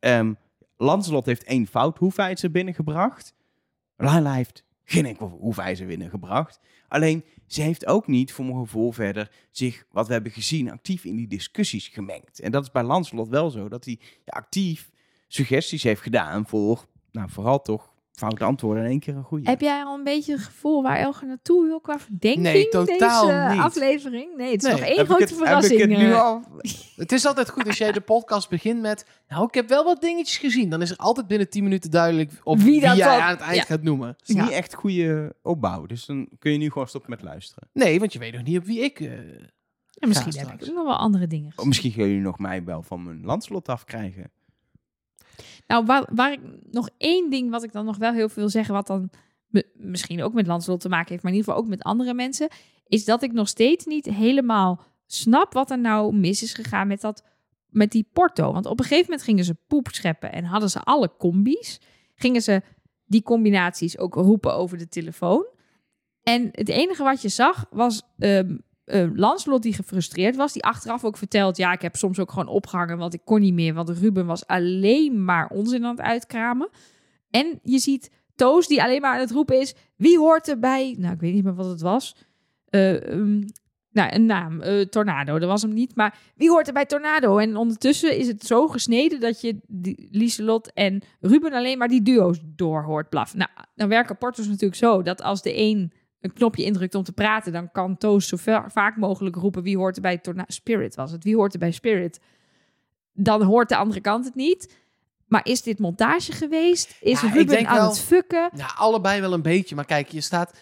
Ehm Lanslot heeft één fout hoefijzer binnengebracht. Laila heeft geen enkel hoefijzer winnen gebracht. Alleen, ze heeft ook niet, voor mijn gevoel, verder zich, wat we hebben gezien, actief in die discussies gemengd. En dat is bij Lancelot wel zo, dat hij ja, actief suggesties heeft gedaan voor, nou, vooral toch foute antwoorden in één keer een goede. Heb jij al een beetje het gevoel waar Elge naartoe wil qua verdenking Nee, totaal deze niet. aflevering? Nee, het is Nee. nog één grote het- heb ik verrassing. het nu eh. al? Het is altijd goed als jij de podcast begint met... Nou, ik heb wel wat dingetjes gezien. Dan is er altijd binnen 10 minuten duidelijk op Wie wie, dat jij dan- aan het eind Ja. gaat noemen. Het is Ja. niet echt goede opbouw, dus dan kun je nu gewoon stoppen met luisteren. Nee, want je weet nog niet op wie ik... eh, En misschien heb ik nog wel andere dingen. Of misschien gaan jullie nog mij wel van mijn landslot afkrijgen. Nou, waar, waar ik nog één ding wat ik dan nog wel heel veel wil zeggen, wat dan misschien ook met Lancelot te maken heeft, maar in ieder geval ook met andere mensen, is dat ik nog steeds niet helemaal snap wat er nou mis is gegaan met, dat, met die porto. Want op een gegeven moment gingen ze poep scheppen en hadden ze alle combi's. Gingen ze die combinaties ook roepen over de telefoon. En het enige wat je zag was ehm eh, Lancelot die gefrustreerd was. Die achteraf ook vertelt, ja, ik heb soms ook gewoon opgehangen, want ik kon niet meer. Want Ruben was alleen maar onzin aan het uitkramen. En je ziet Toos die alleen maar aan het roepen is, wie hoort erbij? Nou, ik weet niet meer wat het was. Ehm, nou, een naam, eh, Tornado, dat was hem niet. Maar wie hoort er bij Tornado? En ondertussen is het zo gesneden dat je Lieselot en Ruben alleen maar die duo's door hoort blaffen. Nou, dan werken porto's natuurlijk zo dat als de een een knopje indrukt om te praten, dan kan Toos zo va- vaak mogelijk roepen wie hoort er bij Tornado. Spirit was het. Wie hoort er bij Spirit? Dan hoort de andere kant het niet. Maar is dit montage geweest? Is Ja, Ruben aan wel- het fucken? Ja, allebei wel een beetje. Maar kijk, je staat...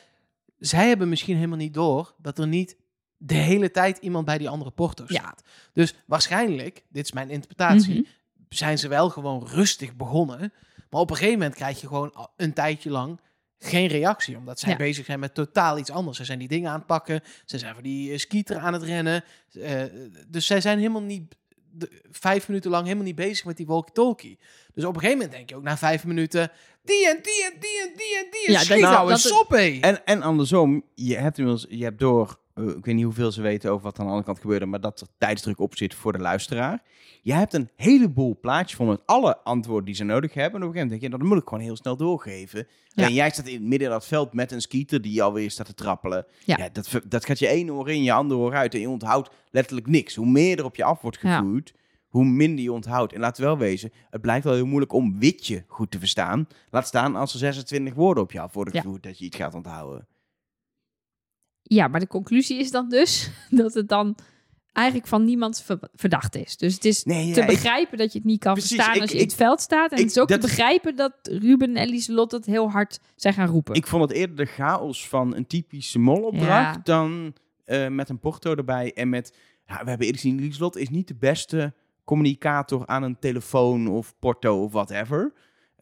Zij hebben misschien helemaal niet door dat er niet de hele tijd iemand bij die andere porto Ja. staat. Dus waarschijnlijk, dit is mijn interpretatie, Mhm. zijn ze wel gewoon rustig begonnen. Maar op een gegeven moment krijg je gewoon een tijdje lang geen reactie. Omdat zij Ja. bezig zijn met totaal iets anders. Ze zijn die dingen aan het pakken. Ze zijn voor die eh, skieter aan het rennen. Eh, dus zij zijn helemaal niet de, vijf minuten lang helemaal niet bezig met die walkie-talkie. Dus op een gegeven moment denk je ook na vijf minuten... Die en die en die en die en die. Ja, Schiet nou, nou eens op, hé. En, en andersom, je hebt inmiddels, je hebt door, ik weet niet hoeveel ze weten over wat aan de andere kant gebeurde, maar dat er tijdsdruk op zit voor de luisteraar. Je hebt een heleboel plaatjes van met alle antwoorden die ze nodig hebben. En op een gegeven moment denk je, nou, dat moet ik gewoon heel snel doorgeven. Ja. En jij staat in het midden in dat veld met een skieter die alweer staat te trappelen. Ja. Ja. dat, dat gaat je één oor in, je andere oor uit. En je onthoudt letterlijk niks. Hoe meer er op je af wordt Ja. gevoerd, hoe minder je onthoudt. En laten we wel wezen, het blijkt wel heel moeilijk om witje goed te verstaan. Laat staan als er 26 woorden op je af worden gevoerd, dat je iets gaat onthouden. Ja, maar de conclusie is dan dus dat het dan eigenlijk van niemand ver- verdacht is. Dus het is Nee, ja, te ik- begrijpen dat je het niet kan Precies, verstaan ik- als je in ik- het veld staat. En het is ook dat te begrijpen dat Ruben en Lieselot het heel hard zijn gaan roepen. Ik vond het eerder de chaos van een typische molopdracht Ja. dan eh, met een porto erbij. En met, ja, we hebben eerder gezien, Lieslot is niet de beste communicator aan een telefoon of porto of whatever.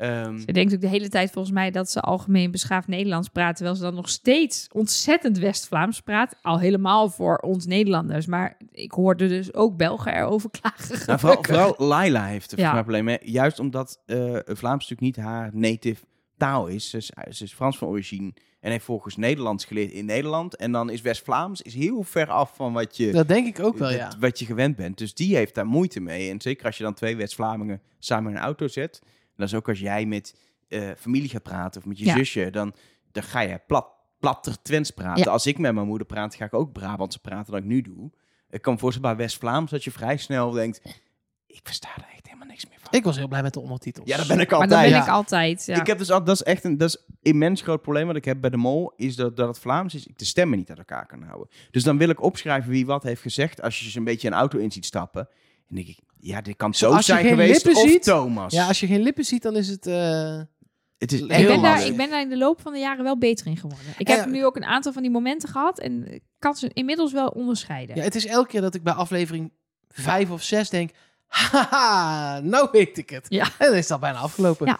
Ehm, Ze denkt ook de hele tijd volgens mij dat ze algemeen beschaafd Nederlands praat, terwijl ze dan nog steeds ontzettend West-Vlaams praat. Al helemaal voor ons Nederlanders. Maar ik hoorde dus ook Belgen erover klagen. nou, vooral, vooral Laila heeft er Ja. problemen mee. Juist omdat eh, Vlaams natuurlijk niet haar native taal is. Ze, is. ze is Frans van origine en heeft volgens Nederlands geleerd in Nederland. En dan is West-Vlaams is heel ver af van wat je... Dat denk ik ook wel, ja. Wat je gewend bent. Dus die heeft daar moeite mee. En zeker als je dan twee West-Vlamingen samen in een auto zet. Dat is ook als jij met eh, familie gaat praten of met je Ja. zusje. Dan, dan ga je plat, platter Twents praten. Ja. Als ik met mijn moeder praat, ga ik ook Brabantse praten dan ik nu doe. Ik kan me voorstellen bij West-Vlaams dat je vrij snel denkt... Ik versta er echt helemaal niks meer van. Ik was heel blij met de ondertitels. ja, dat ben ik maar altijd. dat ben Ja. ik altijd. Ja. Ik heb dus al, dat is echt een, dat is een immens groot probleem wat ik heb bij de mol, is dat, dat het Vlaams is, ik de stemmen niet uit elkaar kan houden. Dus dan wil ik opschrijven wie wat heeft gezegd, als je ze een beetje een auto in ziet stappen. En denk ik, ja, dit kan Zo, zijn geen geweest lippen of ziet- Thomas. Ja, als je geen lippen ziet, dan is het... eh, het is Ik ik, heel ben daar, lastig. ik ben daar in de loop van de jaren wel beter in geworden. Ik heb ja. nu ook een aantal van die momenten gehad en ik kan ze inmiddels wel onderscheiden. Ja, het is elke keer dat ik bij aflevering vijf of zes denk... Haha, nou weet ik het. Ja. En dan is dat bijna afgelopen. Ja.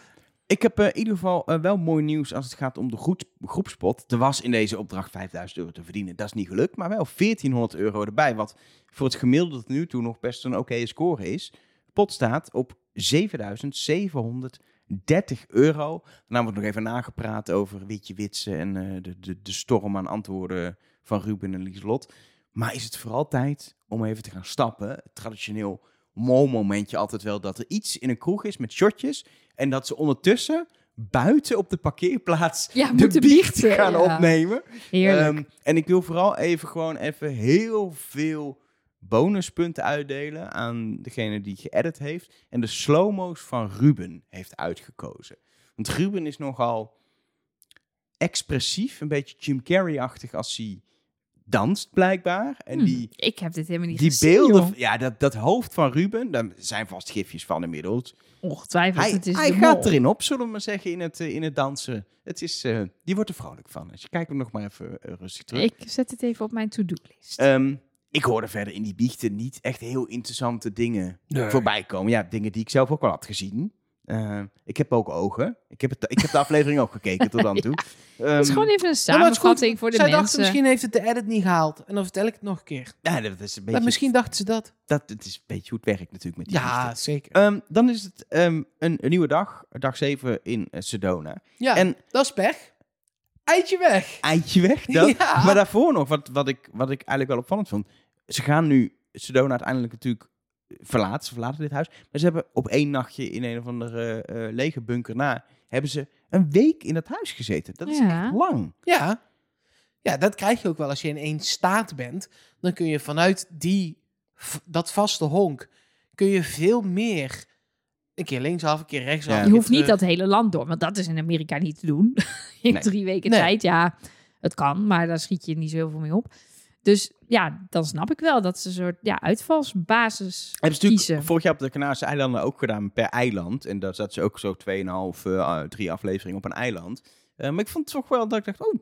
Ik heb eh, in ieder geval eh, wel mooi nieuws als het gaat om de groep, groepspot. Er was in deze opdracht 5000 euro te verdienen. Dat is niet gelukt, maar wel 1400 euro erbij. Wat voor het gemiddelde nu toe nog best een oké score is. Pot staat op 7730 euro. Daarna wordt nog even nagepraat over Witje Witsen en eh, de, de, de storm aan antwoorden van Ruben en Lieslot. Maar is het vooral tijd om even te gaan stappen? Traditioneel mol-momentje altijd wel dat er iets in een kroeg is met shotjes. En dat ze ondertussen buiten op de parkeerplaats Ja, de biecht biechten, gaan ja. opnemen. Heerlijk. Ehm, en ik wil vooral even gewoon even heel veel bonuspunten uitdelen aan degene die geëdit heeft. En de slow-mo's van Ruben heeft uitgekozen. Want Ruben is nogal expressief, een beetje Jim Carrey-achtig als hij danst blijkbaar. En Hm, die, ik heb dit helemaal niet die gezien, beelden, joh. ja, dat, dat hoofd van Ruben, daar zijn vast gifjes van inmiddels. Ongetwijfeld, Hij, het is hij de gaat mol. erin op, zullen we maar zeggen, in het, eh, in het dansen. Het is, eh, die wordt er vrolijk van. Dus je kijkt hem nog maar even eh, rustig terug. Ik zet het even op mijn to-do-list. Ehm, ik hoorde verder in die biechten niet echt heel interessante dingen voorbij komen. Ja, dingen die ik zelf ook wel had gezien. Eh, ik heb ook ogen. Ik heb, het, ik heb de aflevering ook gekeken tot dan toe. het is Ehm, gewoon even een samenvatting voor de Zij dachten mensen. misschien heeft het de edit niet gehaald. En dan vertel ik het nog een keer. ja, dat is een beetje, Maar misschien dachten ze dat. dat, het is een beetje hoe het werkt natuurlijk met die Ja, zeker. Ehm, dan is het ehm, een, een nieuwe dag, dag 7 in eh, Sedona. ja, en- dat is pech. Eitje weg. Eindje weg. Ja. Maar daarvoor nog, wat, wat, ik, wat ik eigenlijk wel opvallend vond. Ze gaan nu Sedona uiteindelijk natuurlijk verlaten. Ze verlaten dit huis. Maar ze hebben op één nachtje in een of andere eh, lege bunker na... hebben ze een week in dat huis gezeten. Dat is Ja. echt lang. Ja. ja, dat krijg je ook wel als je in één staat bent. Dan kun je vanuit die, dat vaste honk... kun je veel meer... Een keer linksaf, een keer rechtsaf. Ja. Je hoeft niet terug. dat hele land door, want dat is in Amerika niet te doen. in Nee. drie weken Nee. tijd, ja, het kan, maar daar schiet je niet zoveel mee op. Dus ja, dan snap ik wel dat ze een soort ja, uitvalsbasis Hebben ze natuurlijk kiezen. vorig jaar op de Canarische eilanden ook gedaan per eiland. En daar zat ze ook zo 2,5, eh, drie afleveringen op een eiland. Eh, maar ik vond het toch wel dat ik dacht, oh...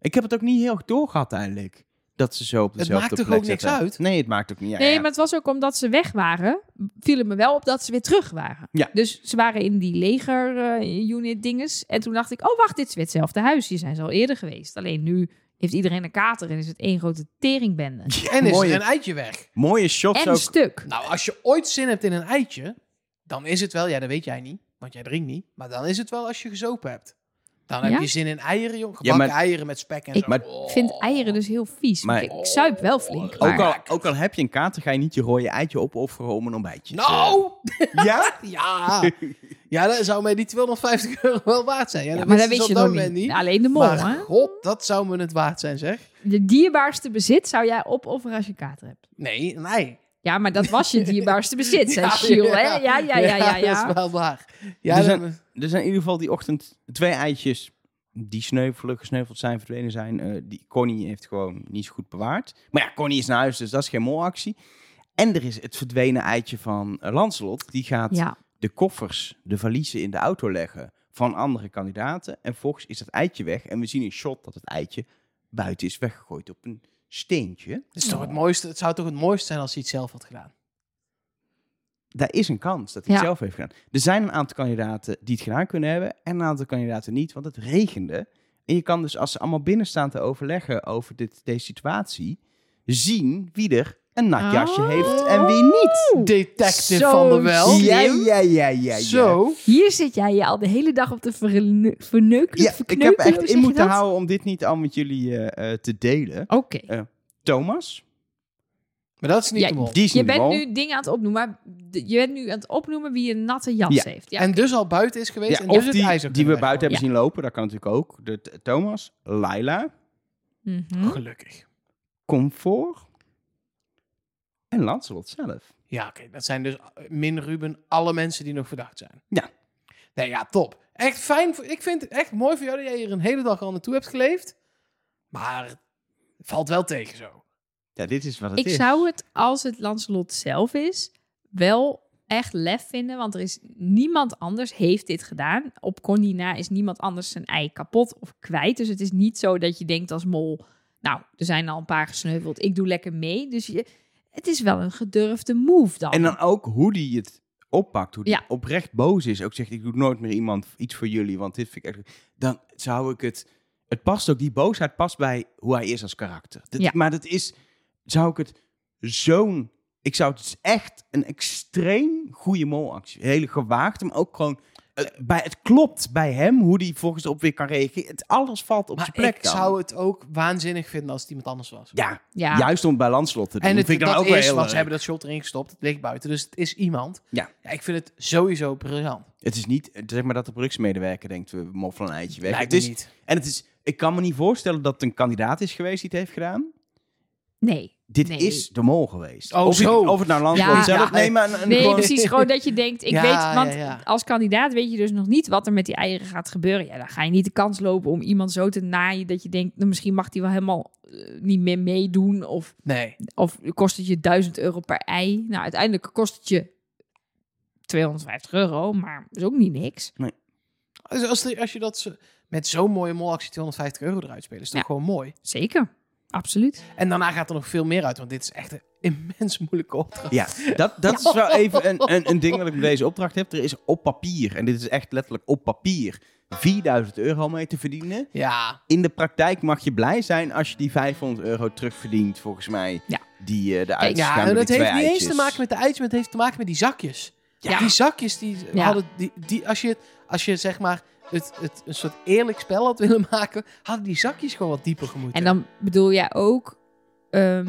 Ik heb het ook niet heel erg doorgehad eigenlijk. Dat ze zo op dezelfde maakt toch plek ook niks zaten. uit? Nee, het maakt ook niet uit. Nee, Ja, maar het was ook omdat ze weg waren, viel het me wel op dat ze weer terug waren. Ja. Dus ze waren in die leger-unit dinges. En toen dacht ik, oh wacht, dit is weer hetzelfde huis. Hier zijn ze al eerder geweest. Alleen nu heeft iedereen een kater en is het één grote teringbende. En is mooie, er een eitje weg. mooie shots En ook. stuk. Nou, als je ooit zin hebt in een eitje... dan is het wel... Ja, dat weet jij niet, want jij drinkt niet. Maar dan is het wel als je gezopen hebt. Dan heb Ja? je zin in eieren, joh. Ja, Gebakken maar- eieren met spek en Ik zo. Maar- Oh. vind eieren dus heel vies. Maar- ik, ik zuip wel flink. Maar Ook al, ook al heb je een kater, ga je niet je rode eitje opofferen om een ontbijtje te- Nou! Ja? Ja! ja, dan zou mij die 250 euro wel waard zijn. Ja, Ja, dat maar dat wist ze je op nog niet. moment Alleen de mol, maar hè? god, dat zou me het waard zijn, zeg. De dierbaarste bezit zou jij opofferen als je kater hebt. Nee, nee. Ja, maar dat was je dierbaarste bezit, zei Giel, hè? Ja, ja, ja, ja, ja. dat is wel waar. Ja, Er zijn- Er zijn in ieder geval die ochtend twee eitjes die sneuvelen, gesneuveld zijn, verdwenen zijn. Eh, die Connie heeft gewoon niet zo goed bewaard. Maar ja, Connie is naar huis, dus dat is geen molactie. En er is het verdwenen eitje van eh, Lancelot. Die gaat Ja, de koffers, de valiezen in de auto leggen van andere kandidaten. En volgens is dat eitje weg. En we zien een shot dat het eitje buiten is weggegooid op een steentje. Het, is toch het, mooiste, het zou toch het mooiste zijn als hij het zelf had gedaan? Daar is een kans dat hij het Ja. zelf heeft gedaan. Er zijn een aantal kandidaten die het gedaan kunnen hebben. En een aantal kandidaten niet, want het regende. En je kan dus, als ze allemaal binnen staan te overleggen over dit, deze situatie, zien wie er een nat jasje Oh. heeft en wie niet. Detective Zo van der Wel. Ja, ja, ja, ja. Zo. hier zit jij je al de hele dag op te verne- verneuken. Ja, ik heb echt in moeten dat? houden om dit niet al met jullie eh, eh, te delen. Oké. Thomas, Maar dat is niet Ja, de mol. die is Je niet de bent mol. nu dingen aan het opnoemen, maar de- je bent nu aan het opnoemen wie een natte jas Ja. heeft. Ja, en dus al buiten is geweest Ja, en of dus die, die we buiten hebben Ja. zien lopen, dat kan natuurlijk ook. De, Thomas, Laila, Mhm. weggooien. Gelukkig. Comfort en Lancelot zelf. Ja, oké. Dat zijn dus eh, min Ruben alle mensen die nog verdacht zijn. Ja. Nee, ja, top. Echt fijn. voor- Ik vind het echt mooi voor jou dat jij hier een hele dag al naartoe hebt geleefd. Maar het valt wel tegen zo. Ja, dit is wat het Ik is. zou het, als het Lancelot zelf is, wel echt lef vinden. Want er is niemand anders heeft dit gedaan. Op Connie na is niemand anders zijn ei kapot of kwijt. Dus het is niet zo dat je denkt als mol... Nou, er zijn al een paar gesneuveld. Ik doe lekker mee. Dus je, het is wel een gedurfde move dan. En dan ook hoe die het oppakt, hoe die Ja. oprecht boos is. Ook zegt, ik doe nooit meer iemand iets voor jullie, want dit vind ik echt... Dan zou ik het... Het past ook, die boosheid past bij hoe hij is als karakter. Dat- Ja. Maar dat is, zou ik het zo'n... Ik zou het dus echt een extreem goede molactie. Hele gewaagde, maar ook gewoon bij, het klopt bij hem, hoe die volgens op weer kan reageren. Het, alles valt op Maar zijn plek ik dan. zou het ook waanzinnig vinden als het iemand anders was. Ja, Ja. juist om het bij Landslot te doen. En het, vind ik dan dat ook wel is, heel want ze leuk. hebben dat shot erin gestopt. Het ligt buiten, dus het is iemand. Ja. ja ik vind het sowieso briljant. Het is niet, zeg maar dat de productiemedewerker denkt, we moffelen een eitje weg. Lijkt Het me is, niet. En het is, ik kan me niet voorstellen dat het een kandidaat is geweest die het heeft gedaan. Nee. Dit Nee. is de mol geweest. Oh, of, het- zo. of het nou Ja. zelf, Ja, nee, maar een, een Nee, gewoon- precies. Gewoon dat je denkt, ik Ja, weet, want ja, ja. als kandidaat weet je dus nog niet wat er met die eieren gaat gebeuren. Ja, dan ga je niet de kans lopen om iemand zo te naaien dat je denkt, nou, misschien mag die wel helemaal eh, niet meer meedoen. Of, Nee. of kost het je 1000 euro per ei. Nou, uiteindelijk kost het je 250 euro, maar dat is ook niet niks. Als, als, als je dat met zo'n mooie molactie 250 euro eruit spelen, is dat Ja. gewoon mooi. Zeker, absoluut. En daarna gaat er nog veel meer uit, want dit is echt een immens moeilijke opdracht. Ja, dat, dat is wel even een, een, een ding wat ik met deze opdracht heb. Er is op papier, en dit is echt letterlijk op papier, 4000 euro mee te verdienen. Ja. In de praktijk mag je blij zijn als je die 500 euro terugverdient, volgens mij. Ja. Die eh de uitjes Ja, en dat heeft niet eens te maken met de eitjes, maar het heeft te maken met die zakjes. Ja. Die zakjes, die Ja. hadden, die, die, als, je, als je zeg maar het, het, een soort eerlijk spel had willen maken, hadden die zakjes gewoon wat dieper gemoeten. En dan bedoel jij ook, ehm,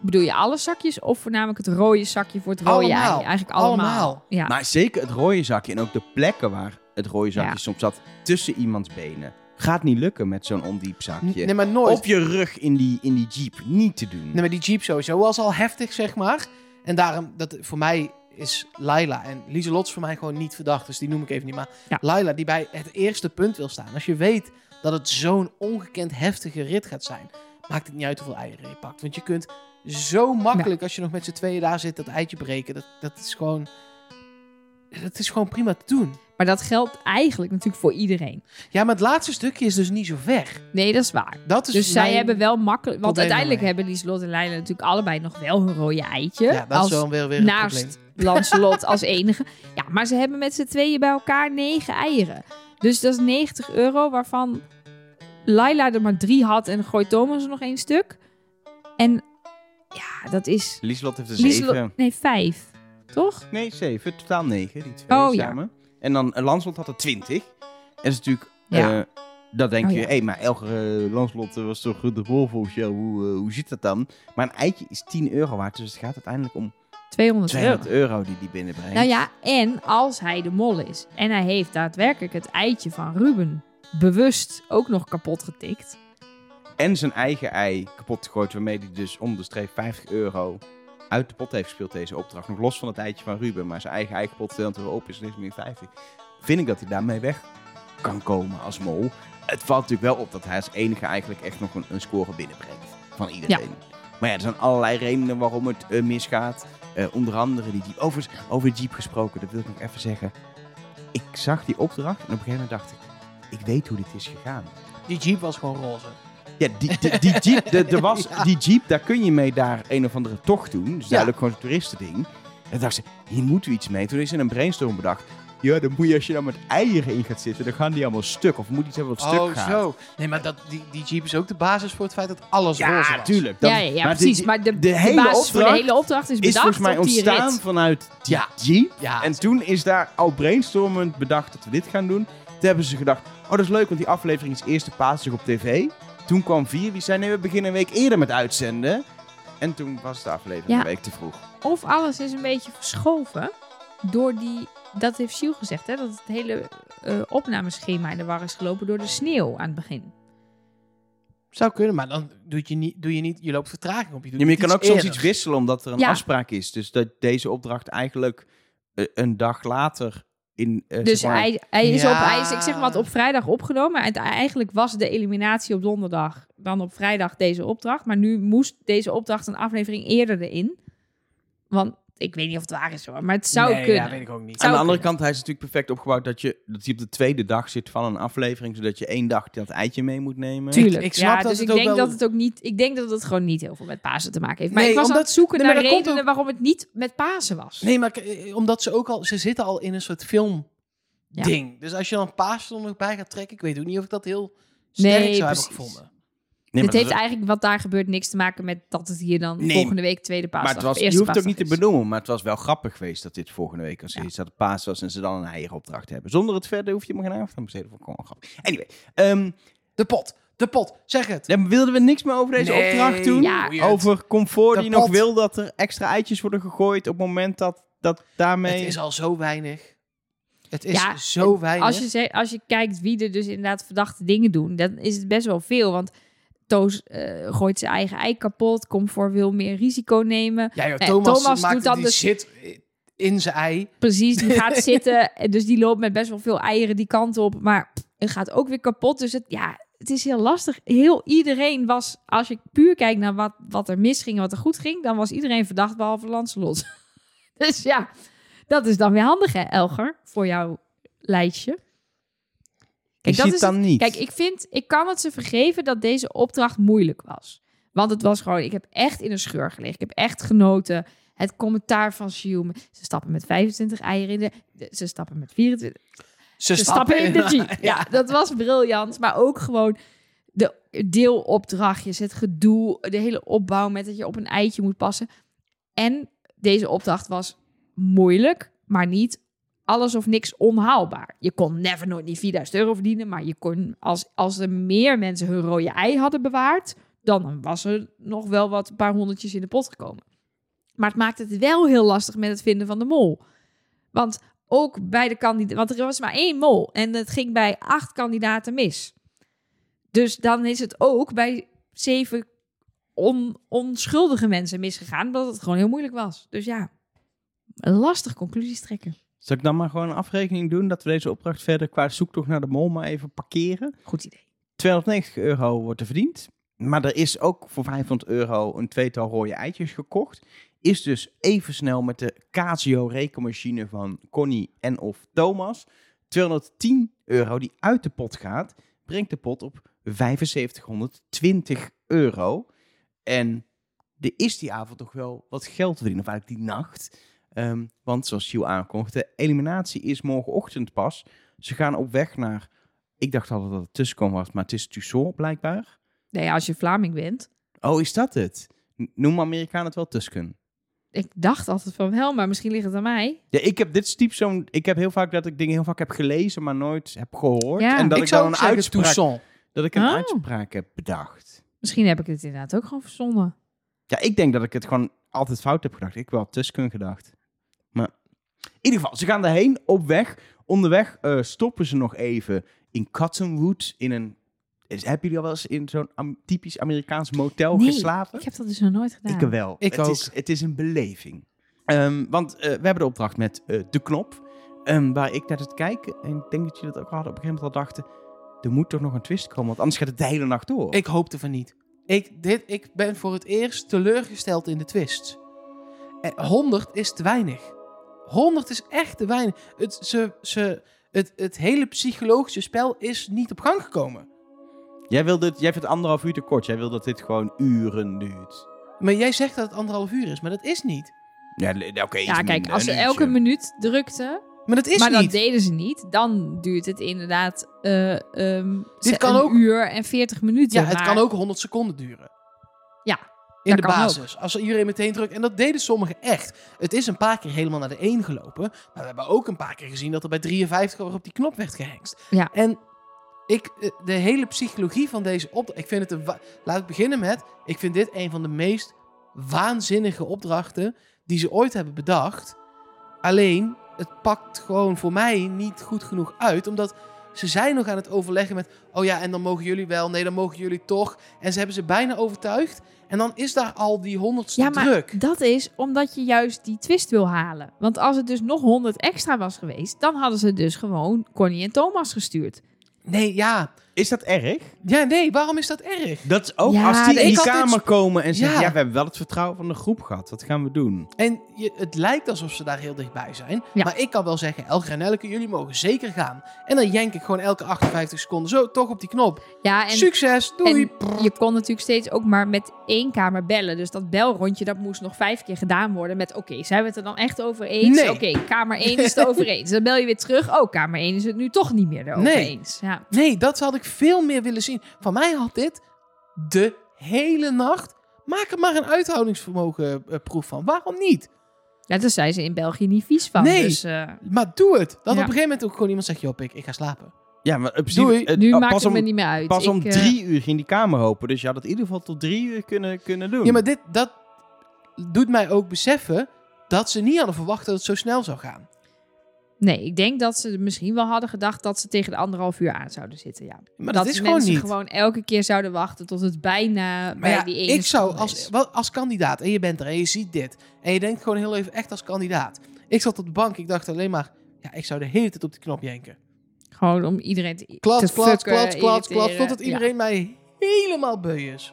bedoel je alle zakjes of voornamelijk het rode zakje voor het rode Allemaal. ei? Eigenlijk allemaal. Allemaal. Ja. Maar zeker het rode zakje en ook de plekken waar het rode zakje Ja. soms zat tussen iemands benen. Gaat niet lukken met zo'n ondiep zakje. Nee, maar nooit. Op je rug in die, in die jeep. Niet te doen. Nee, maar die Jeep sowieso was al heftig, zeg maar. En daarom, dat, voor mij is Laila en Lieselot is voor mij gewoon niet verdacht. Dus die noem ik even niet. Maar Ja. Laila, die bij het eerste punt wil staan. Als je weet dat het zo'n ongekend heftige rit gaat zijn, maakt het niet uit hoeveel eieren je pakt. Want je kunt zo makkelijk, als je nog met z'n tweeën daar zit, dat eitje breken. Dat, dat is gewoon... Dat is gewoon prima te doen. Maar dat geldt eigenlijk natuurlijk voor iedereen. Ja, maar het laatste stukje is dus niet zo ver. Nee, dat is waar. Dat is Dus zij hebben wel makkelijk... Want uiteindelijk hebben Lieselot en Leila natuurlijk allebei nog wel hun rode eitje. Ja, dat als is wel weer, weer naast Lancelot als enige. Ja, maar ze hebben met z'n tweeën bij elkaar negen eieren. Dus dat is 90 euro, waarvan Laila er maar drie had en gooit Thomas er nog één stuk. En ja, dat is... Lieslot heeft er zeven. Nee, vijf. Toch? Nee, zeven. Totaal negen, die twee Oh, ja. En dan uh, Lanslot had er twintig. En dat is natuurlijk... Ja. eh, dat denk Oh, je, ja. hé, hey, maar Elger uh, Lanslot was toch de rol volgens jou. Hoe, eh, hoe zit dat dan? Maar een eitje is 10 euro waard. Dus het gaat uiteindelijk om 200 euro. 200 euro die die binnenbrengt. Nou ja, en als hij de mol is en hij heeft daadwerkelijk het eitje van Ruben bewust ook nog kapot getikt. En zijn eigen ei kapot gegooid. Waarmee hij dus om de streep 50 euro uit de pot heeft gespeeld deze opdracht. Nog los van het eitje van Ruben. Maar zijn eigen ei kapot 200 euro op is niks meer 50. Vind ik dat hij daarmee weg kan komen als mol. Het valt natuurlijk wel op dat hij als enige eigenlijk echt nog een, een score binnenbrengt. Van iedereen. Maar ja, er zijn allerlei redenen waarom het eh, misgaat. Eh, onder andere die Jeep. Over, over de Jeep gesproken, dat wil ik nog even zeggen. Ik zag die opdracht en op een gegeven moment dacht ik... Ik weet hoe dit is gegaan. Die Jeep was gewoon roze. Ja, die, die, die Jeep, de, er was, Ja. die Jeep, daar kun je mee daar een of andere tocht doen. Dus Ja. duidelijk gewoon een toeristending. En toen dacht ze, hier moeten we iets mee. Toen is er een brainstorm bedacht. Ja, dan moet je als je dan met eieren in gaat zitten, dan gaan die allemaal stuk. Of moet iets hebben wat stuk oh, gaat. zo. Nee, maar dat, die, die Jeep is ook de basis voor het feit dat alles roze Ja, was. tuurlijk. Dat- ja, ja, ja, maar precies. die- maar de, de hele basis voor de opdracht hele opdracht is is bedacht volgens mij op die ontstaan rit. vanuit die Ja. Jeep. Ja, En toen is daar al brainstormend bedacht dat we dit gaan doen. Toen hebben ze gedacht, oh dat is leuk, want die aflevering is eerste paasdag op tv. Toen kwam vier, die zei nee, we beginnen een week eerder met uitzenden. En toen was de aflevering Ja. een week te vroeg. Of alles is een beetje verschoven door die... Dat heeft Siel gezegd, hè? Dat het hele eh, opnameschema in de war is gelopen door de sneeuw aan het begin. zou kunnen, maar dan doe je niet, doe je niet, je loopt vertraging op. Je, doet Ja, maar je kan ook soms iets wisselen omdat er een Ja. afspraak is. Dus dat deze opdracht eigenlijk eh, een dag later in... eh, Dus zeg maar- hij, hij is Ja. op, hij is, ik zeg maar, wat op vrijdag opgenomen. En eigenlijk was de eliminatie op donderdag, dan op vrijdag deze opdracht. Maar nu moest deze opdracht een aflevering eerder erin. Want ik weet niet of het waar is hoor, maar het zou nee, kunnen. Ja, weet ik ook niet. Aan de andere kunnen. kant, hij is natuurlijk perfect opgebouwd dat, je, dat hij op de tweede dag zit van een aflevering. Zodat je één dag dat eitje mee moet nemen. Tuurlijk. Ik- ik snap ja, dat dus het ik ook denk wel- dat het ook niet. Ik denk dat het gewoon niet heel veel met Pasen te maken heeft. Maar Nee, ik was aan omdat- het zoeken nee, naar redenen ook- waarom het niet met Pasen was. Nee, maar eh, omdat ze ook al, ze zitten al in een soort film Ja. ding. Dus als je dan paas er nog bij gaat trekken, ik weet ook niet of ik dat heel sterk Nee, zou hebben gevonden. Nee, Dit maar heeft dat- eigenlijk wat daar gebeurt niks te maken met dat het hier dan Nee, volgende week tweede paasdag Maar het was, of je hoeft het ook niet te benoemen, maar het was wel grappig geweest dat dit volgende week als Ja. iets dat het paas was en ze dan een eieropdracht hebben. Zonder het verder hoef je maar geen aandacht aan te besteden. Vond ik gewoon grappig. Anyway, ehm, De pot, de pot, zeg het. dan wilden we niks meer over deze Nee, opdracht doen. Ja. Over comfort De die nog wil dat er extra eitjes worden gegooid op het moment dat, dat daarmee... Het is al zo weinig. Het is Ja, zo weinig. Als je, als je kijkt wie er dus inderdaad verdachte dingen doen, dan is het best wel veel. Want Toos eh, gooit zijn eigen ei kapot, Comfort wil meer risico nemen. ja, joh, Eh, Thomas, Thomas maakt doet dan die dus- shit in zijn ei. Precies, die gaat zitten. en Dus die loopt met best wel veel eieren die kant op. Maar het gaat ook weer kapot. Dus het, ja, het is heel lastig. Heel iedereen was, als je puur kijkt naar wat, wat er misging en wat er goed ging, dan was iedereen verdacht behalve Lancelot. dus ja, dat is dan weer handig hè, Elger, voor jouw lijstje. Je dat is dan niet. Kijk, ik vind, ik kan het ze vergeven dat deze opdracht moeilijk was. Want het was gewoon, ik heb echt in een scheur gelegen. Ik heb echt genoten. Het commentaar van Shium. Ze stappen met 25 eieren in de... Ze stappen met 24... Ze, Ze stappen in de jeep. Ja, dat was briljant. Maar ook gewoon de deelopdrachtjes, het gedoe, de hele opbouw met dat je op een eitje moet passen. En deze opdracht was moeilijk, maar niet alles of niks onhaalbaar. Je kon never nooit die 4000 euro verdienen, maar je kon als, als er meer mensen hun rode ei hadden bewaard, dan was er nog wel wat paar honderdjes in de pot gekomen. Maar het maakt het wel heel lastig met het vinden van de mol. Want ook bij de kandidaten, want er was maar één mol en het ging bij acht kandidaten mis. Dus dan is het ook bij zeven on, onschuldige mensen misgegaan, omdat het gewoon heel moeilijk was. Dus ja, lastig conclusies trekken. Zal ik dan maar gewoon een afrekening doen dat we deze opdracht verder qua zoektocht naar de mol maar even parkeren? Goed idee. 290 euro wordt er verdiend. Maar er is ook voor 500 euro een tweetal rode eitjes gekocht. Is dus even snel met de Casio rekenmachine van Connie en of Thomas. 210 euro die uit de pot gaat, brengt de pot op 7520 euro. En er is die avond toch wel wat geld te verdienen, of eigenlijk die nacht. Ehm, want zoals Giel aankondigde, de eliminatie is morgenochtend pas. Ze gaan op weg naar, ik dacht altijd dat het tussenkom was, maar het is Tucson blijkbaar. Nee, als je Vlaming bent. Oh, is dat het? N- Noemen Amerikanen het wel Tusken? Ik dacht altijd van wel, maar misschien ligt het aan mij. Ja, ik heb dit is typ zo'n. Ik heb heel vaak dat ik dingen heel vaak heb gelezen, maar nooit heb gehoord. Ja. en dat ik, dan een uitspraak, Toussaint. dat ik een Oh. uitspraak heb bedacht. Misschien heb ik het inderdaad ook gewoon verzonnen. Ja, ik denk dat ik het gewoon altijd fout heb gedacht. Ik heb wel Tusken gedacht. In ieder geval, ze gaan daarheen op weg. Onderweg eh, stoppen ze nog even in Cottonwood in een. Is, hebben jullie al wel eens in zo'n am- typisch Amerikaans motel Nee, geslapen? Ik heb dat dus nog nooit gedaan. Ik wel. Ik het ook. Is, het is een beleving. Ehm, want eh, we hebben de opdracht met eh, de knop. ehm, waar ik naar het kijken. En ik denk dat jullie dat ook hadden op een gegeven moment al dachten. Er moet toch nog een twist komen, want anders gaat het de hele nacht door. Ik hoopte van niet. Ik, dit, ik ben voor het eerst teleurgesteld in de twists. En 100 is te weinig. 100 is echt te weinig. Het, ze, ze, het, het hele psychologische spel is niet op gang gekomen. Jij, wil dit, jij vindt anderhalf uur te kort. Jij wil dat dit gewoon uren duurt. Maar jij zegt dat het anderhalf uur is, maar dat is niet. Ja, oké. Ja, kijk, als ze elke uurtje. minuut drukten, Maar dat is maar dat niet. deden ze niet, dan duurt het inderdaad eh ehm, Dit ze- kan een ook- uur en 40 minuten. ja, het maar- kan ook 100 seconden duren. Ja, In dat de basis. Als iedereen meteen drukt. En dat deden sommigen echt. Het is een paar keer helemaal naar de 1 gelopen. Maar we hebben ook een paar keer gezien dat er bij 53 weer op die knop werd gehengst. Ja. En ik, eh, de hele psychologie van deze opdracht. Ik vind het een. Laat ik beginnen met. Ik vind dit een van de meest waanzinnige opdrachten die ze ooit hebben bedacht. Alleen, het pakt gewoon voor mij niet goed genoeg uit. Omdat ze zijn nog aan het overleggen met... Oh ja, en dan mogen jullie wel. Nee, dan mogen jullie toch. En ze hebben ze bijna overtuigd. En dan is daar al die honderdste Ja, maar druk. dat is omdat je juist die twist wil halen. Want als het dus nog 100 extra was geweest, dan hadden ze dus gewoon Connie en Thomas gestuurd. Nee, ja. Is dat erg? Ja, nee, waarom is dat erg? Dat is ook Ja, als die ik in had dit- kamer komen en zeggen... Ja. Ja. we hebben wel het vertrouwen van de groep gehad. Wat gaan we doen? En je, het lijkt alsof ze daar heel dichtbij zijn. Ja. Maar ik kan wel zeggen, Elger en Elke, jullie mogen zeker gaan. En dan jenk ik gewoon elke 58 seconden zo toch op die knop. Ja, en, Succes, doei. en je kon natuurlijk steeds ook maar met één kamer bellen. Dus dat belrondje, dat moest nog vijf keer gedaan worden met... Oké, zijn we het er dan echt over eens? Nee. Oké, kamer 1 is het over eens. Dan bel je weer terug. Oh, kamer 1 is het nu toch niet meer erover Nee. eens. Ja. Nee, dat had ik veel meer willen zien. Van mij had dit de hele nacht. Maak er maar een uithoudingsvermogen eh, proef van. Waarom niet? Ja, daar zijn ze in België niet vies van. Nee. Dus, eh, Maar doe het. Dat Ja. op een gegeven moment ook gewoon iemand zegt, joh, ik, ik ga slapen. Ja, maar principe, Doei. het- nu oh, maakt pas het me om, niet meer uit. Pas om Ik, eh, drie uur ging die kamer open. Dus je had het in ieder geval tot drie uur kunnen, kunnen doen. Ja, maar dit, dat doet mij ook beseffen dat ze niet hadden verwacht dat het zo snel zou gaan. Nee, ik denk dat ze misschien wel hadden gedacht dat ze tegen de anderhalf uur aan zouden zitten. Ja. Maar dat dat is gewoon niet. gewoon elke keer zouden wachten tot het bijna Maar bij ja, die ene ik zou als, wel, als kandidaat en je bent er en je ziet dit en je denkt gewoon heel even echt als kandidaat. Ik zat op de bank, ik dacht alleen maar, ja, ik zou de hele tijd op die knop jenken. Gewoon om iedereen te, Klats, te klats, fucken, klats, klats, klats, totdat Ja. iedereen mij helemaal beu is.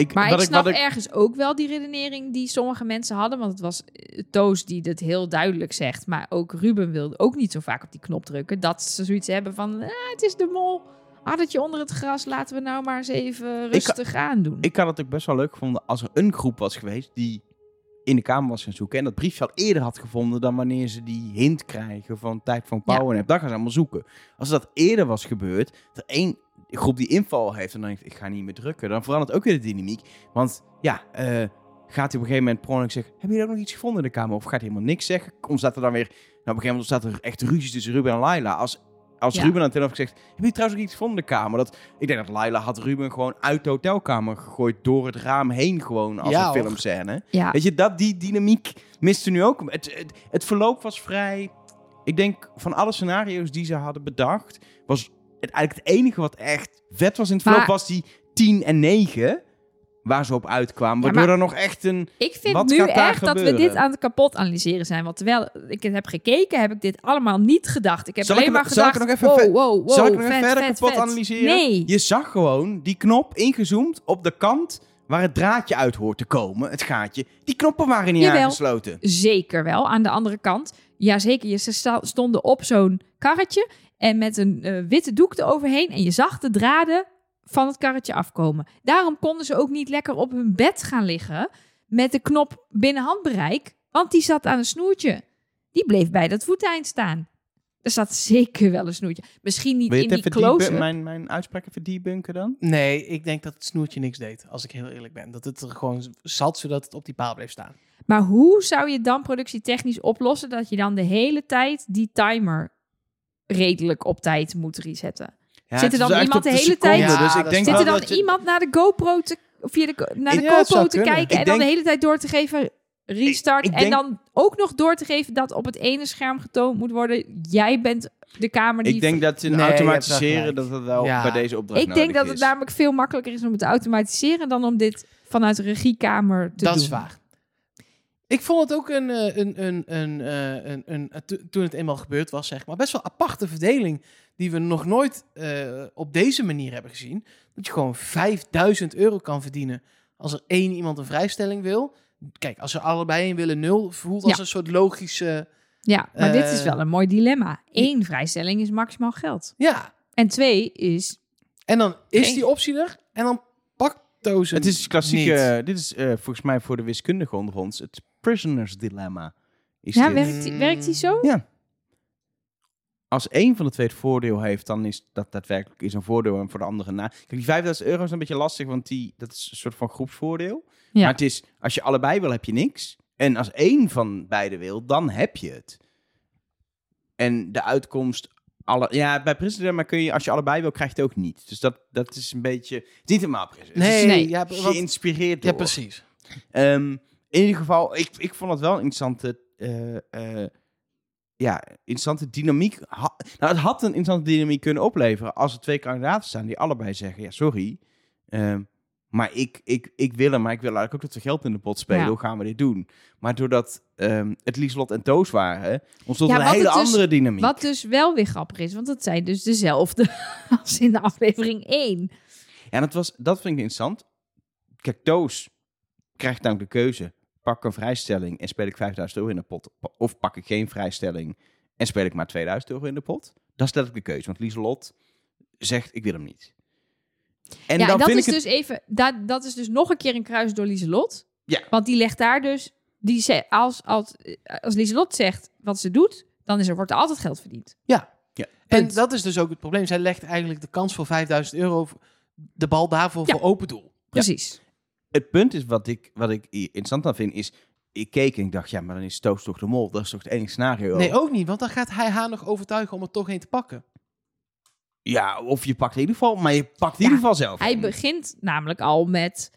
Ik, Maar ik snap ergens ook wel die redenering die sommige mensen hadden. Want het was eh, Toos die dat heel duidelijk zegt. Maar ook Ruben wilde ook niet zo vaak op die knop drukken. Dat ze zoiets hebben van, ah, het is de mol. Addertje onder het gras, laten we nou maar eens even rustig aan doen. Ik had het ook best wel leuk gevonden als er een groep was geweest die in de kamer was gaan zoeken. En dat briefje al eerder had gevonden dan wanneer ze die hint krijgen van tijd van Ja. power nap. Dan gaan ze allemaal zoeken. Als dat eerder was gebeurd, dat er groep die inval heeft en dan denkt, ik ga niet meer drukken. Dan verandert ook weer de dynamiek. Want ja, eh, gaat hij op een gegeven moment per zeggen, heb je ook nog iets gevonden in de kamer? Of gaat hij helemaal niks zeggen? Ontstaat er dan weer, nou, op een gegeven moment ontstaat er echt ruzie tussen Ruben en Laila. Als, als Ja. Ruben aan het telefoon zegt, heb je trouwens ook iets gevonden in de kamer? Dat, ik denk dat Laila had Ruben gewoon uit de hotelkamer gegooid, door het raam heen gewoon, als Ja, een filmscène. ja, Weet je, dat, die dynamiek miste nu ook. Het, het, het verloop was vrij... Ik denk, van alle scenario's die ze hadden bedacht... was het eigenlijk het enige wat echt vet was in het verloop... Maar- was die 10 en 9... waar ze op uitkwamen. Ja, Waardoor er nog echt een... ik vind wat nu echt dat we dit aan het kapot analyseren zijn. Want terwijl ik het heb gekeken, heb ik dit allemaal niet gedacht. Ik heb Zal alleen maar zal ik gedacht, nog even wow, wow, wow, Zal ik nog even verder vet, kapot vet. analyseren? Nee. Je zag gewoon die knop ingezoomd op de kant... waar het draadje uit hoort te komen, het gaatje. Die knoppen waren niet Jawel. aangesloten. Zeker wel. Aan de andere kant, jazeker, je, ze stonden op zo'n karretje en met een eh, witte doek eroverheen en je zag de draden van het karretje afkomen. Daarom konden ze ook niet lekker op hun bed gaan liggen met de knop binnen handbereik, want die zat aan een snoertje. Die bleef bij dat voeteind staan. Er zat zeker wel een snoertje. Misschien niet Wil je in het die close mijn, mijn uitspraak even debunken dan? Nee, ik denk dat het snoertje niks deed, als ik heel eerlijk ben. Dat het er gewoon zat, zodat het op die paal bleef staan. Maar hoe zou je dan productietechnisch oplossen dat je dan de hele tijd die timer redelijk op tijd moet resetten? Ja, Zit er dan iemand de hele seconde, tijd- Dus Ja, ik dat denk Zit er dan dat je- iemand naar de GoPro te, via de, naar de Ja, GoPro te kunnen. kijken en Ik dan de hele tijd door te geven restart Ik- ik en denk- dan ook nog door te geven dat op het ene scherm getoond moet worden jij bent de kamer die Ik denk dat ze Nee, automatiseren dat het wel Ja. bij deze opdracht ik denk dat het is. namelijk veel makkelijker is om het te automatiseren dan om dit vanuit de regiekamer te dat doen. is waar. Ik vond het ook een, eh, een, een, een, eh, een, een, eh, to- toen het eenmaal gebeurd was, zeg maar, best wel aparte verdeling die we nog nooit eh, op deze manier hebben gezien. Dat je gewoon 5000 euro kan verdienen als er één iemand een vrijstelling wil. Kijk, als ze allebei een willen nul, voelt als Ja. een soort logische... Ja, maar dit is Eh, wel een mooi dilemma. Eén vrijstelling is maximaal geld. Ja, En twee is en dan is Geen- die optie er en dan pakt Tozen Het is klassieke, niet. dit is eh, volgens mij voor de wiskundige onder ons, het prisoners dilemma. Is Ja, dit. werkt die, werkt die zo? Ja. Als één van de twee het voordeel heeft, dan is dat daadwerkelijk is een voordeel en voor de andere na. Kijk, die 5000 euro is een beetje lastig, want die, dat is een soort van groepsvoordeel. Ja. Maar het is, als je allebei wil, heb je niks. En als één van beide wil, dan heb je het. En de uitkomst, alle, ja, bij Prison Dilemma kun je, als je allebei wil, krijg je het ook niet. Dus dat, dat is een beetje, het is niet helemaal Prison. Het Nee, Nee. Ja, want- geïnspireerd door. ja, precies. Ehm, in ieder geval, ik, ik vond het wel een interessante, eh, eh, ja, interessante dynamiek. Ha- nou, het had een interessante dynamiek kunnen opleveren als er twee kandidaten staan die allebei zeggen, ja, sorry, ehm, maar ik, ik, ik wil hem, maar ik wil eigenlijk ook dat we geld in de pot spelen. Ja. Hoe gaan we dit doen? Maar doordat ehm, het Lieslot en Toos waren, ontstond Ja, een hele dus- andere dynamiek. Wat dus wel weer grappig is, want het zijn dus dezelfde als in de aflevering 1. Ja, en dat, was, dat vind ik interessant. Kijk, Toos krijgt namelijk de keuze. Pak een vrijstelling en speel ik 5000 euro in de pot. Of pak ik geen vrijstelling en speel ik maar 2000 euro in de pot. Dat is letterlijk de keuze. Want Lieselot zegt, ik wil hem niet. En ja, dan en dat vind is ik het... dus even, dat, dat is dus nog een keer een kruis door Lieselot. Ja. Want die legt daar dus, die ze, als, als, als Lieselot zegt wat ze doet, dan is er, wordt er altijd geld verdiend. Ja. Ja. En Punt. dat is dus ook het probleem. Zij legt eigenlijk de kans voor 5000 euro, de bal daarvoor Ja. voor open doel. Precies. Het punt is, wat ik, wat ik interessant aan vind, is... Ik keek en ik dacht, ja, maar dan is Toos toch de mol. Dat is toch het enige scenario? Nee, ook niet, want dan gaat hij haar nog overtuigen om er toch een te pakken. Ja, of je pakt in ieder geval, maar je pakt in Ja, ieder geval zelf. Hij een. begint namelijk al met...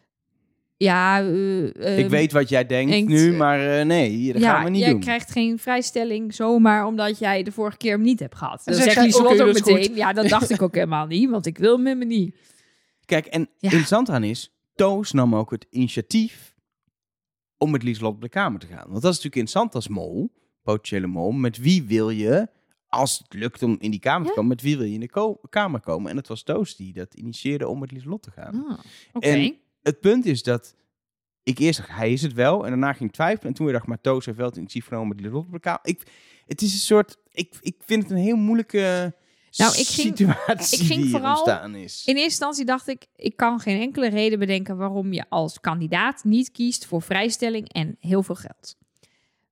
Ja, eh, Ik eh, weet wat jij denkt, denkt, nu, maar eh, nee, dat ja, gaan we niet jij doen. krijgt geen vrijstelling zomaar omdat jij de vorige keer hem niet hebt gehad. Dan zegt zegt Lieselot oké, ook meteen, ja, dat dacht ik ook helemaal niet, want ik wil met me niet. Kijk, en Ja. interessant aan is, Toos nam ook het initiatief om met Lieslot op de kamer te gaan. Want dat is natuurlijk interessant als mol, potentiële mol. Met wie wil je, als het lukt om in die kamer te komen, met wie wil je in de ko- kamer komen? En het was Toos die dat initieerde om met Lieslot te gaan. Ah. En- Het punt is dat ik eerst dacht, hij is het wel. En daarna ging ik twijfelen. En toen weer dacht, maar Toos heeft wel het initiatief genomen met Lieslot op de kamer. Ik, het is een soort, ik, ik vind het een heel moeilijke Nou, ik ging- situatie ik ging die hier vooral ontstaan is. In eerste instantie dacht ik, ik kan geen enkele reden bedenken waarom je als kandidaat niet kiest voor vrijstelling en heel veel geld.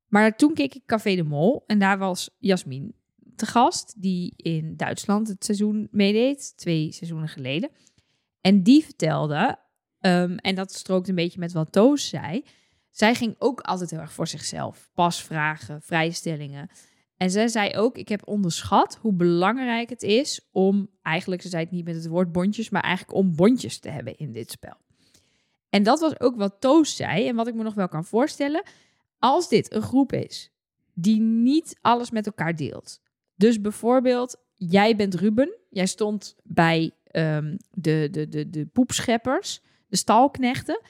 Maar toen keek ik Café de Mol en daar was Jasmin te gast, die in Duitsland het seizoen meedeed, twee seizoenen geleden. En die vertelde, ehm, en dat strookt een beetje met wat Toos zei, zij ging ook altijd heel erg voor zichzelf. Pasvragen, vrijstellingen. En zij zei ook, ik heb onderschat hoe belangrijk het is om, eigenlijk, ze zei het niet met het woord bondjes, maar eigenlijk om bondjes te hebben in dit spel. En dat was ook wat Toos zei en wat ik me nog wel kan voorstellen. Als dit een groep is die niet alles met elkaar deelt. Dus bijvoorbeeld, jij bent Ruben, jij stond bij ehm, de, de, de, de poepscheppers, de stalknechten.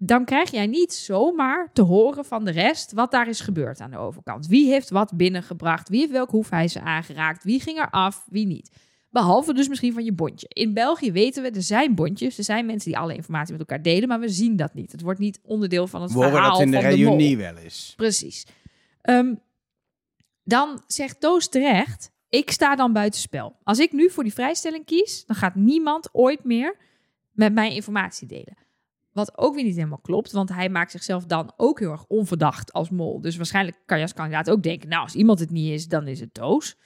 Dan krijg jij niet zomaar te horen van de rest wat daar is gebeurd aan de overkant. Wie heeft wat binnengebracht? Wie heeft welk hoefijzer aangeraakt? Wie ging er af? Wie niet? Behalve dus misschien van je bondje. In België weten we, er zijn bondjes. Er zijn mensen die alle informatie met elkaar delen, maar we zien dat niet. Het wordt niet onderdeel van het We horen verhaal dat in de van de mol. reunie wel eens. Precies. Ehm, dan zegt Toos terecht, ik sta dan buitenspel. Als ik nu voor die vrijstelling kies, dan gaat niemand ooit meer met mij informatie delen. Wat ook weer niet helemaal klopt, want hij maakt zichzelf dan ook heel erg onverdacht als mol. Dus waarschijnlijk kan je als kandidaat ook denken, nou, als iemand het niet is, dan is het Toos.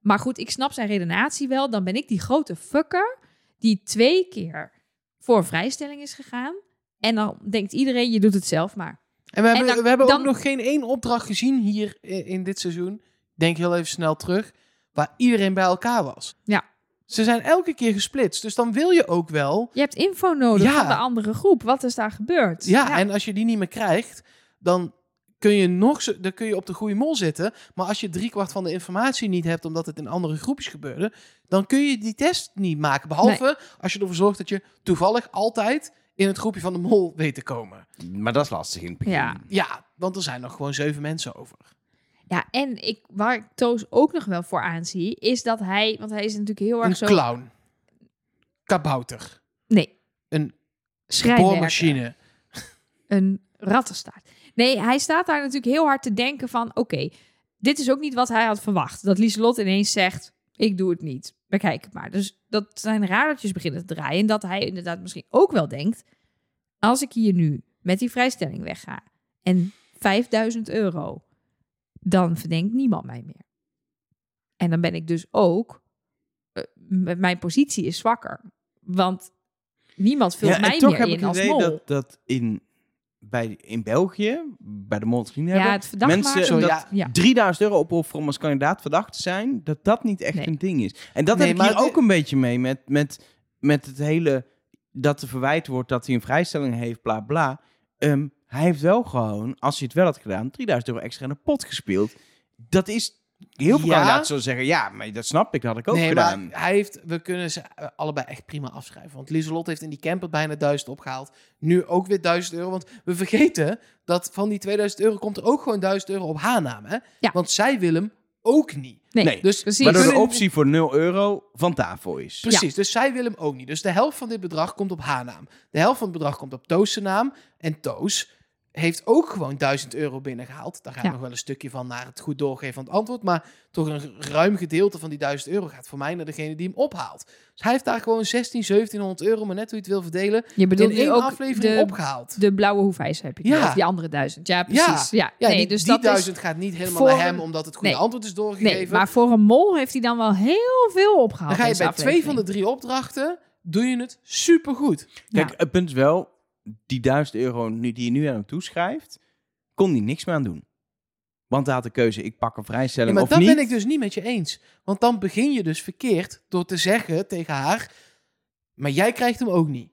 Maar goed, ik snap zijn redenatie wel. Dan ben ik die grote fucker die twee keer voor vrijstelling is gegaan. En dan denkt iedereen, je doet het zelf maar. En we hebben, dan- we hebben dan- ook nog geen één opdracht gezien hier in dit seizoen. Denk heel even snel terug. Waar iedereen bij elkaar was. Ja. Ze zijn elke keer gesplitst. Dus dan wil je ook wel. Je hebt info nodig Ja. van de andere groep. Wat is daar gebeurd? Ja, en als je die niet meer krijgt, dan kun je nog zo, dan kun je op de goede mol zitten. Maar als je driekwart van de informatie niet hebt, omdat het in andere groepjes gebeurde, dan kun je die test niet maken. Behalve als je ervoor zorgt dat je toevallig altijd in het groepje van de mol weet te komen. Maar dat is lastig in het begin. Ja. Ja, want er zijn nog gewoon zeven mensen over. Ja, en ik, waar ik Toos ook nog wel voor aanzie, is dat hij, want hij is natuurlijk heel erg Een zo... clown. Kabouter. Nee. Een boormachine. Een rattenstaart. Nee, hij staat daar natuurlijk heel hard te denken van, oké, dit is ook niet wat hij had verwacht. Dat Lieselot ineens zegt, ik doe het niet. Bekijk het maar. Dus dat zijn radertjes beginnen te draaien. En dat hij inderdaad misschien ook wel denkt, als ik hier nu met die vrijstelling wegga en 5000 euro, dan verdenkt niemand mij meer. En dan ben ik dus ook, eh, mijn positie is zwakker. Want niemand vult Ja, en mij toch meer heb in ik het als idee mol. dat, dat in, bij, in België, bij de Molscreen ja, hebben, mensen dat- ja. 3000 euro opofferen om als kandidaat verdacht te zijn, dat dat niet echt Nee. een ding is. En dat Nee, heb ik hier ook een beetje mee met, met, met het hele, dat er verwijt wordt dat hij een vrijstelling heeft, bla bla. Ehm, hij heeft wel gewoon, als hij het wel had gedaan, 3000 euro extra in de pot gespeeld. Dat is, heel veel Ja. kandidaten zullen zeggen, ja, maar dat snap ik, dat had ik ook nee, gedaan. maar hij heeft, we kunnen ze eh, allebei echt prima afschrijven. Want Lieselot heeft in die camper bijna 1000 opgehaald. Nu ook weer 1000 euro. Want we vergeten dat van die 2000 euro komt er ook gewoon 1000 euro op haar naam. Hè? Ja. Want zij wil hem ook niet. Nee, Nee, Dus precies. Waardoor de optie voor 0 euro van tafel is. Precies, dus zij wil hem ook niet. Dus de helft van dit bedrag komt op haar naam. De helft van het bedrag komt op Toos' naam. En Toos heeft ook gewoon 1000 euro binnengehaald. Daar gaat Ja. nog wel een stukje van naar het goed doorgeven van het antwoord. Maar toch een ruim gedeelte van die 1000 euro gaat voor mij naar degene die hem ophaalt. Dus hij heeft daar gewoon 16, 1700 euro, maar net hoe je het wil verdelen, Je bedoelt in één ook aflevering de, opgehaald. de blauwe hoefijzer heb je Ja. die andere duizend. Ja, precies. Ja, Ja, nee, die, dus die dat 1000 is... gaat niet helemaal naar hem, omdat het goede Nee. antwoord is doorgegeven. Nee, maar voor een mol heeft hij dan wel heel veel opgehaald. dan ga je bij twee van de drie opdrachten doe je het supergoed. Kijk, Ja. het punt is wel, die 1000 euro nu, die je nu aan hem toeschrijft, kon hij niks meer aan doen. Want hij had de keuze, ik pak een Ja, vrijstelling maar of dat niet. ben ik dus niet met je eens. Want dan begin je dus verkeerd door te zeggen tegen haar... maar jij krijgt hem ook niet.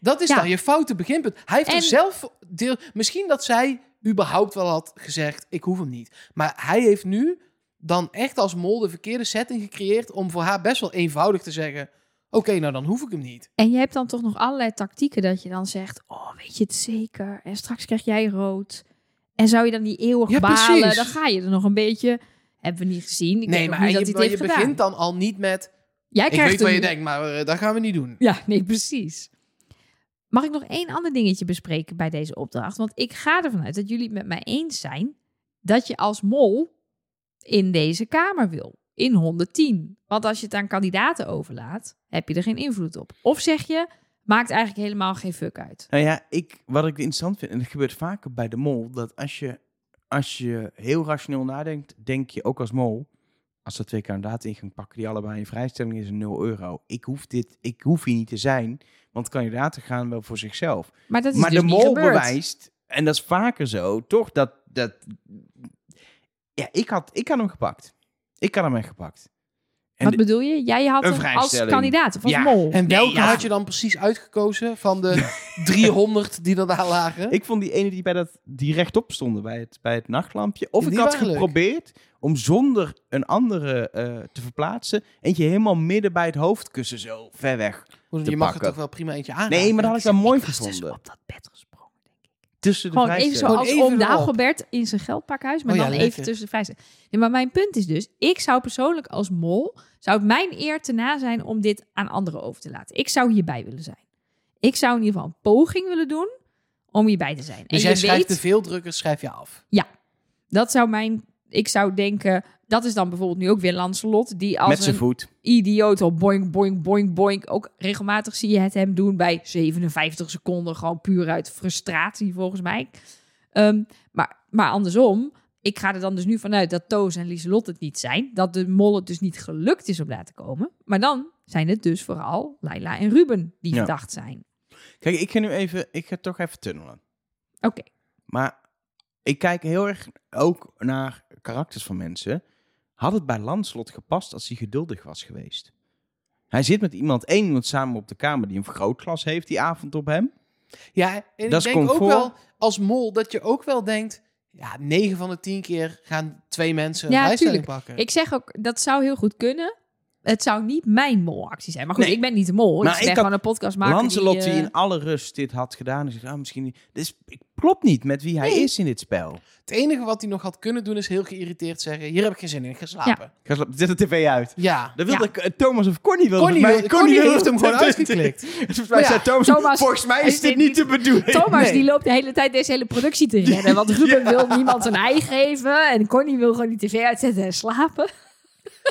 Dat is Ja. dan je foute beginpunt. Hij heeft er zelf deel... Misschien dat zij überhaupt wel had gezegd... ik hoef hem niet. Maar hij heeft nu dan echt als mol de verkeerde setting gecreëerd... om voor haar best wel eenvoudig te zeggen... oké, nou dan hoef ik hem niet. En je hebt dan toch nog allerlei tactieken dat je dan zegt: Oh, weet je het zeker? En straks krijg jij rood. En zou je dan niet eeuwig Ja, balen? precies. Dan ga je er nog een beetje. Hebben we niet gezien. Ik nee, maar niet je, dat hij maar het je heeft gedaan. begint dan al niet met... Jij ik krijgt weet wat je denkt, maar eh, dat gaan we niet doen. Ja, nee, precies. Mag ik nog één ander dingetje bespreken bij deze opdracht? Want ik ga ervan uit dat jullie het met mij eens zijn dat je als mol in deze kamer wil. In 110. Want als je het aan kandidaten overlaat, heb je er geen invloed op. Of zeg je, maakt eigenlijk helemaal geen fuck uit. Nou ja, ik, wat ik interessant vind, en dat gebeurt vaker bij de mol, dat als je, als je heel rationeel nadenkt, denk je ook als mol, als er twee kandidaten in gaan pakken die allebei een vrijstelling is een 0 euro. Ik hoef, dit, ik hoef hier niet te zijn, want kandidaten gaan wel voor zichzelf. Maar dat is maar dus de mol bewijst, en dat is vaker zo, toch dat, dat ja, ik had, ik had hem gepakt. Ik had hem echt gepakt. En Wat bedoel je? Jij had Een hem als kandidaat of als Ja. mol? En welke ja. had je dan precies uitgekozen van de 300 die er daar lagen? Ik vond die ene die, bij dat, die rechtop stonden bij het, bij het nachtlampje. Of Die ik had leuk. geprobeerd om zonder een andere eh, te verplaatsen. Eentje helemaal midden bij het hoofdkussen zo ver weg. je mag er toch wel prima eentje aan. Nee, maar dat had ik wel mooi Ik dus gevonden. op dat bed. Tussen de Gewoon even zoals even oom erop. Dagobert in zijn geldpakhuis, maar Oh ja, dan lekker. even tussen de vrijstellingen. Nee, maar mijn punt is dus, ik zou persoonlijk als mol, zou het mijn eer te na zijn om dit aan anderen over te laten. Ik zou hierbij willen zijn. Ik zou in ieder geval een poging willen doen om hierbij te zijn. Dus en jij je schrijft weet, te veel drukkers, schrijf je af. dat zou mijn, ik zou denken, dat is dan bijvoorbeeld nu ook weer Lancelot, die als Met zijn een voet. idioot al boink, boink, boink, boink. Ook regelmatig zie je het hem doen bij 57 seconden. Gewoon puur uit frustratie, volgens mij. Ehm, maar, maar andersom, ik ga er dan dus nu vanuit dat Toos en Lieselot het niet zijn. Dat de mol het dus niet gelukt is om daar te komen. Maar dan zijn het dus vooral Laila en Ruben die Ja. verdacht zijn. Kijk, ik ga nu even, ik ga toch even tunnelen. Oké. Maar ik kijk heel erg ook naar karakters van mensen. Had het bij Lanslot gepast als hij geduldig was geweest? Hij zit met iemand, één iemand samen op de kamer die een vergrootglas heeft die avond op hem. Ja, en Dat is ik denk ook wel als mol dat je ook wel denkt... Ja, 9 van de 10 keer gaan twee mensen een Ja, vrijstelling tuurlijk. pakken. Ik zeg ook, dat zou heel goed kunnen. Het zou niet mijn molactie zijn. Maar goed, Nee. ik ben niet de mol. Maar ik ik ben gewoon een podcast maken Lancelot die, die eh, in alle rust dit had gedaan. En zegt, ah, misschien niet. Dit is, ik klopt niet met wie hij Nee. is in dit spel. Het enige wat hij nog had kunnen doen is heel geïriteerd zeggen... Hier heb ik geen zin in, ik ga slapen. Ga sla- Zet de tv uit. Ja. Dat wilde ik, eh, Thomas of Connie wilde. Connie, mij- Connie heeft hem gewoon uitgeklikt. Volgens mij ja, Thomas, Thomas, volgens mij is dit niet de bedoeling. Thomas Nee. die loopt de hele tijd deze hele productie te redden. Want Ruben wil niemand een ei geven. En Connie wil gewoon die tv uitzetten en slapen.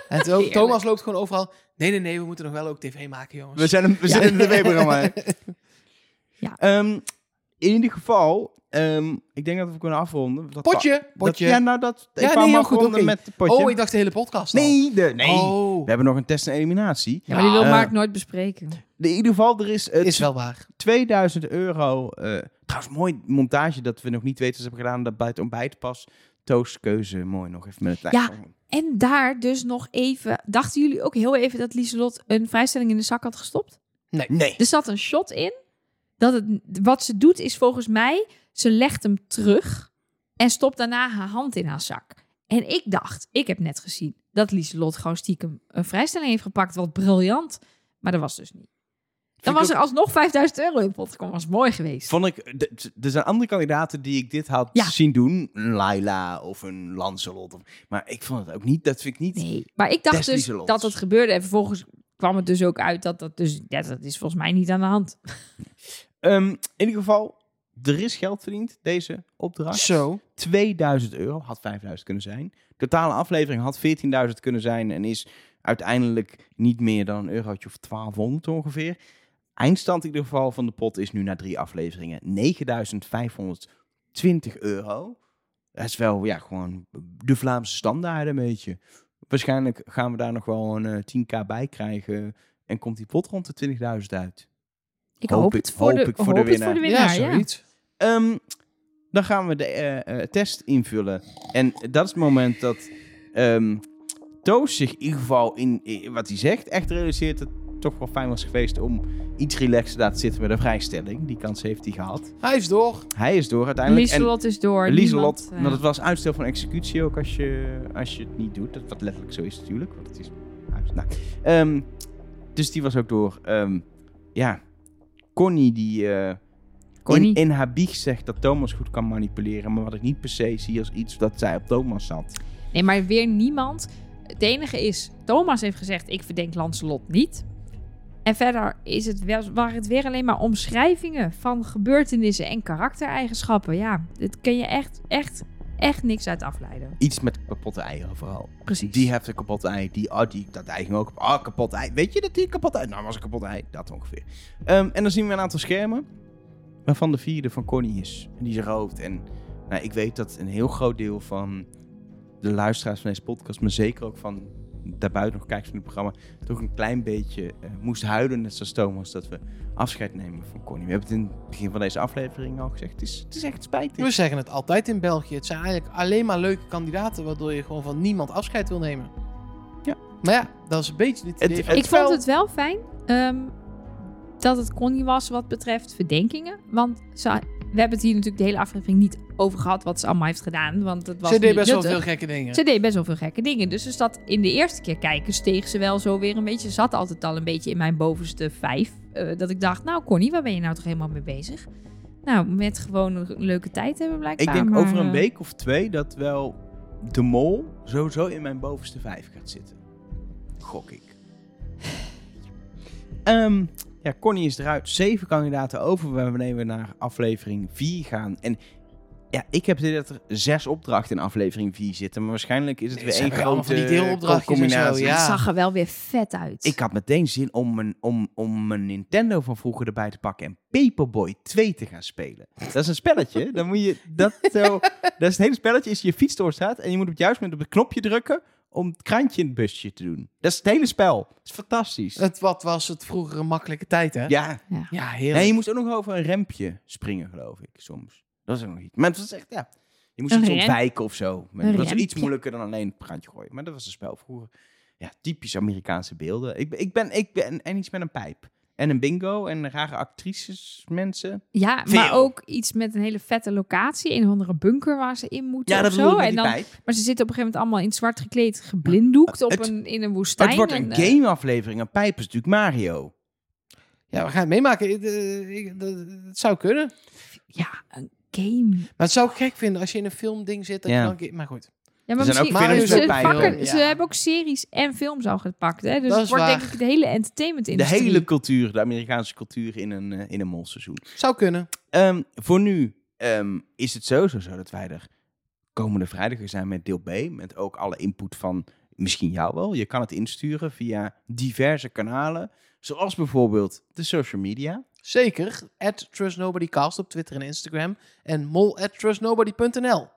En. Thomas loopt gewoon overal... Nee, nee, nee, we moeten nog wel ook tv maken, jongens. We zijn een, we Ja. zijn een tv-programma. Ja. Ehm, in ieder geval, ehm, ik denk dat we kunnen afronden. Dat Potje, dat- potje. ja, nou dat. Ik Ja, nee, goed, met het potje. Oh, ik dacht de hele podcast al. nee, de, nee. Oh, We hebben nog een test en eliminatie. Ja, maar die wil Eh, Mark nooit bespreken. In ieder geval, er is, eh, is wel waar. 2000 euro. eh, trouwens, mooi montage dat we nog niet weten. Ze hebben gedaan dat bij het ontbijt pas. Toostkeuze, mooi nog even met het Ja. En daar dus nog even... Dachten jullie ook heel even dat Lieselot een vrijstelling in de zak had gestopt? Nee. Er zat een shot in. Dat het, wat ze doet is volgens mij... Ze legt hem terug. En stopt daarna haar hand in haar zak. En ik dacht, ik heb net gezien... dat Lieselot gewoon stiekem een vrijstelling heeft gepakt. Wat briljant. Maar dat was dus niet. Dan was er alsnog 5000 euro in pot gekomen. Was mooi geweest. Vond ik, er zijn andere kandidaten die ik dit had Ja. zien doen. Een Laila of een Lancelot. Of, maar ik vond het ook niet, dat vind ik niet. Nee, maar ik dacht dus dat het gebeurde. En vervolgens kwam het dus ook uit dat dat dus... Ja, dat is volgens mij niet aan de hand. Ehm, in ieder geval, er is geld verdiend, deze opdracht. Zo. 2000 euro, had 5000 kunnen zijn. Totale aflevering had 14.000 kunnen zijn en is uiteindelijk niet meer dan een eurotje of 1200 ongeveer. Eindstand in ieder geval van de pot is nu na drie afleveringen 9520 euro. Dat is wel ja, gewoon de Vlaamse standaard een beetje. Waarschijnlijk gaan we daar nog wel een eh, 10k bij krijgen. En komt die pot rond de 20.000 uit. Ik Hoop hoop, ik- het voor hoop de, ik voor de hoop het voor de winnaar. ja, Ja, zoiets. Ehm, dan gaan we de eh, eh, test invullen. En dat is het moment dat ehm, Toos zich in ieder geval in, in wat hij zegt echt realiseert dat toch wel fijn was geweest om iets relaxter daar te zitten met een vrijstelling. Die kans heeft hij gehad. Hij is door. Hij is door uiteindelijk. Lieselot is door. Lieselot, niemand, eh, want het was uitstel van executie ook als je, als je het niet doet. Dat wat letterlijk zo is natuurlijk, want het is... Nou, ehm, dus die was ook door. Ehm, ja, Connie die eh, in, Connie. in haar bieg zegt dat Thomas goed kan manipuleren, maar wat ik niet per se zie als iets dat zij op Thomas zat. Nee, maar weer niemand. Het enige is, Thomas heeft gezegd, ik verdenk Lancelot niet. En verder is het wel, waren het weer alleen maar omschrijvingen van gebeurtenissen en karaktereigenschappen. Ja, dit kun je echt, echt, echt niks uit afleiden. Iets met kapotte eieren vooral. Precies. Die heeft een kapot ei. Die, oh, die, dat ei ging ook. Ah, kapot ei. Weet je dat die kapot ei? Nou, was een kapot ei. Dat ongeveer. Ehm, en dan zien we een aantal schermen. Waarvan de vierde van Connie is. En die is rood. En nou, ik weet dat een heel groot deel van de luisteraars van deze podcast, maar zeker ook van daarbuiten nog kijkers van het programma, toch een klein beetje eh, moest huilen. Net zoals Thomas, dat we afscheid nemen van Connie. We hebben het in het begin van deze aflevering al gezegd. Het is, het is echt spijtig. We zeggen het altijd in België. Het zijn eigenlijk alleen maar leuke kandidaten, waardoor je gewoon van niemand afscheid wil nemen. Ja. Maar ja, dat is een beetje het Het- idee het ik vond het wel fijn ehm, dat het Connie was wat betreft verdenkingen. Want ze, we hebben het hier natuurlijk de hele aflevering niet over gehad wat ze allemaal heeft gedaan. Want het was Ze deed best wel veel gekke dingen. Ze deed best wel veel gekke dingen. Dus ze zat in de eerste keer kijken, steeg ze wel zo weer een beetje. Ze zat altijd al een beetje in mijn bovenste vijf. eh, dat ik dacht, nou Connie, waar ben je nou toch helemaal mee bezig? Nou, met gewoon een leuke tijd hebben blijkbaar. Ik denk maar, over een eh, week of twee dat wel de mol sowieso in mijn bovenste vijf gaat zitten. Gok ik. Ehm, ja, Connie is eruit. Zeven kandidaten over wanneer we naar aflevering 4 gaan. En ja, ik heb dit dat er zes opdrachten in aflevering 4 zitten. Maar waarschijnlijk is het Nee, weer één grote van die deelopdrachtjes en zo, combinatie. ja. Het zag er wel weer vet uit. Ik had meteen zin om mijn, om, om mijn Nintendo van vroeger erbij te pakken en Paperboy 2 te gaan spelen. Dat is een spelletje. Dan moet je dat zo. Dat is het hele spelletje. Is je fiets doorstaat en je moet op het juiste moment op het knopje drukken om het krantje in het busje te doen. Dat is het hele spel. Dat is fantastisch. Het, wat was het vroeger een makkelijke tijd, hè? Ja. Ja, heerlijk. Nee, je moest ook nog over een rempje springen, geloof ik, soms. Dat is ook nog iets. Maar het was echt, ja. Je moest Een iets rem- ontwijken of zo. Maar Het was iets moeilijker dan alleen het krantje gooien. Maar dat was een spel vroeger. Ja, typisch Amerikaanse beelden. Ik, ben- ik ben, ik ben, en iets met een pijp. En een bingo en rare actrices, mensen. Ja, Veel. maar ook iets met een hele vette locatie. Een of andere bunker waar ze in moeten Ja, of dat zo. En dan, maar ze zitten op een gegeven moment allemaal in zwart gekleed, geblinddoekt op Het- een, in een woestijn. Het wordt een en, eh, gameaflevering. Een pijp is natuurlijk Mario. Ja, we gaan het meemaken. Ik- eh, ik- dat- Het zou kunnen. ja, een game. Maar het zou ik gek vinden als je in een filmding zit. Dat Ja. je dan Maar goed. Ja, maar Er zijn ook films ze, met pijpen. pakken, Ja. ze hebben ook series en films al gepakt. Hè? Dus Dat het wordt waar. denk ik de hele entertainment De industrie. hele cultuur, de Amerikaanse cultuur in een, eh, in een molseizoen. Zou kunnen. Ehm, voor nu ehm, is het sowieso zo dat wij er komende vrijdag weer zijn met deel B. Met ook alle input van misschien jou wel. Je kan het insturen via diverse kanalen. Zoals bijvoorbeeld de social media. Zeker. At TrustNobodyCast op Twitter en Instagram. En mol at trustnobody.nl.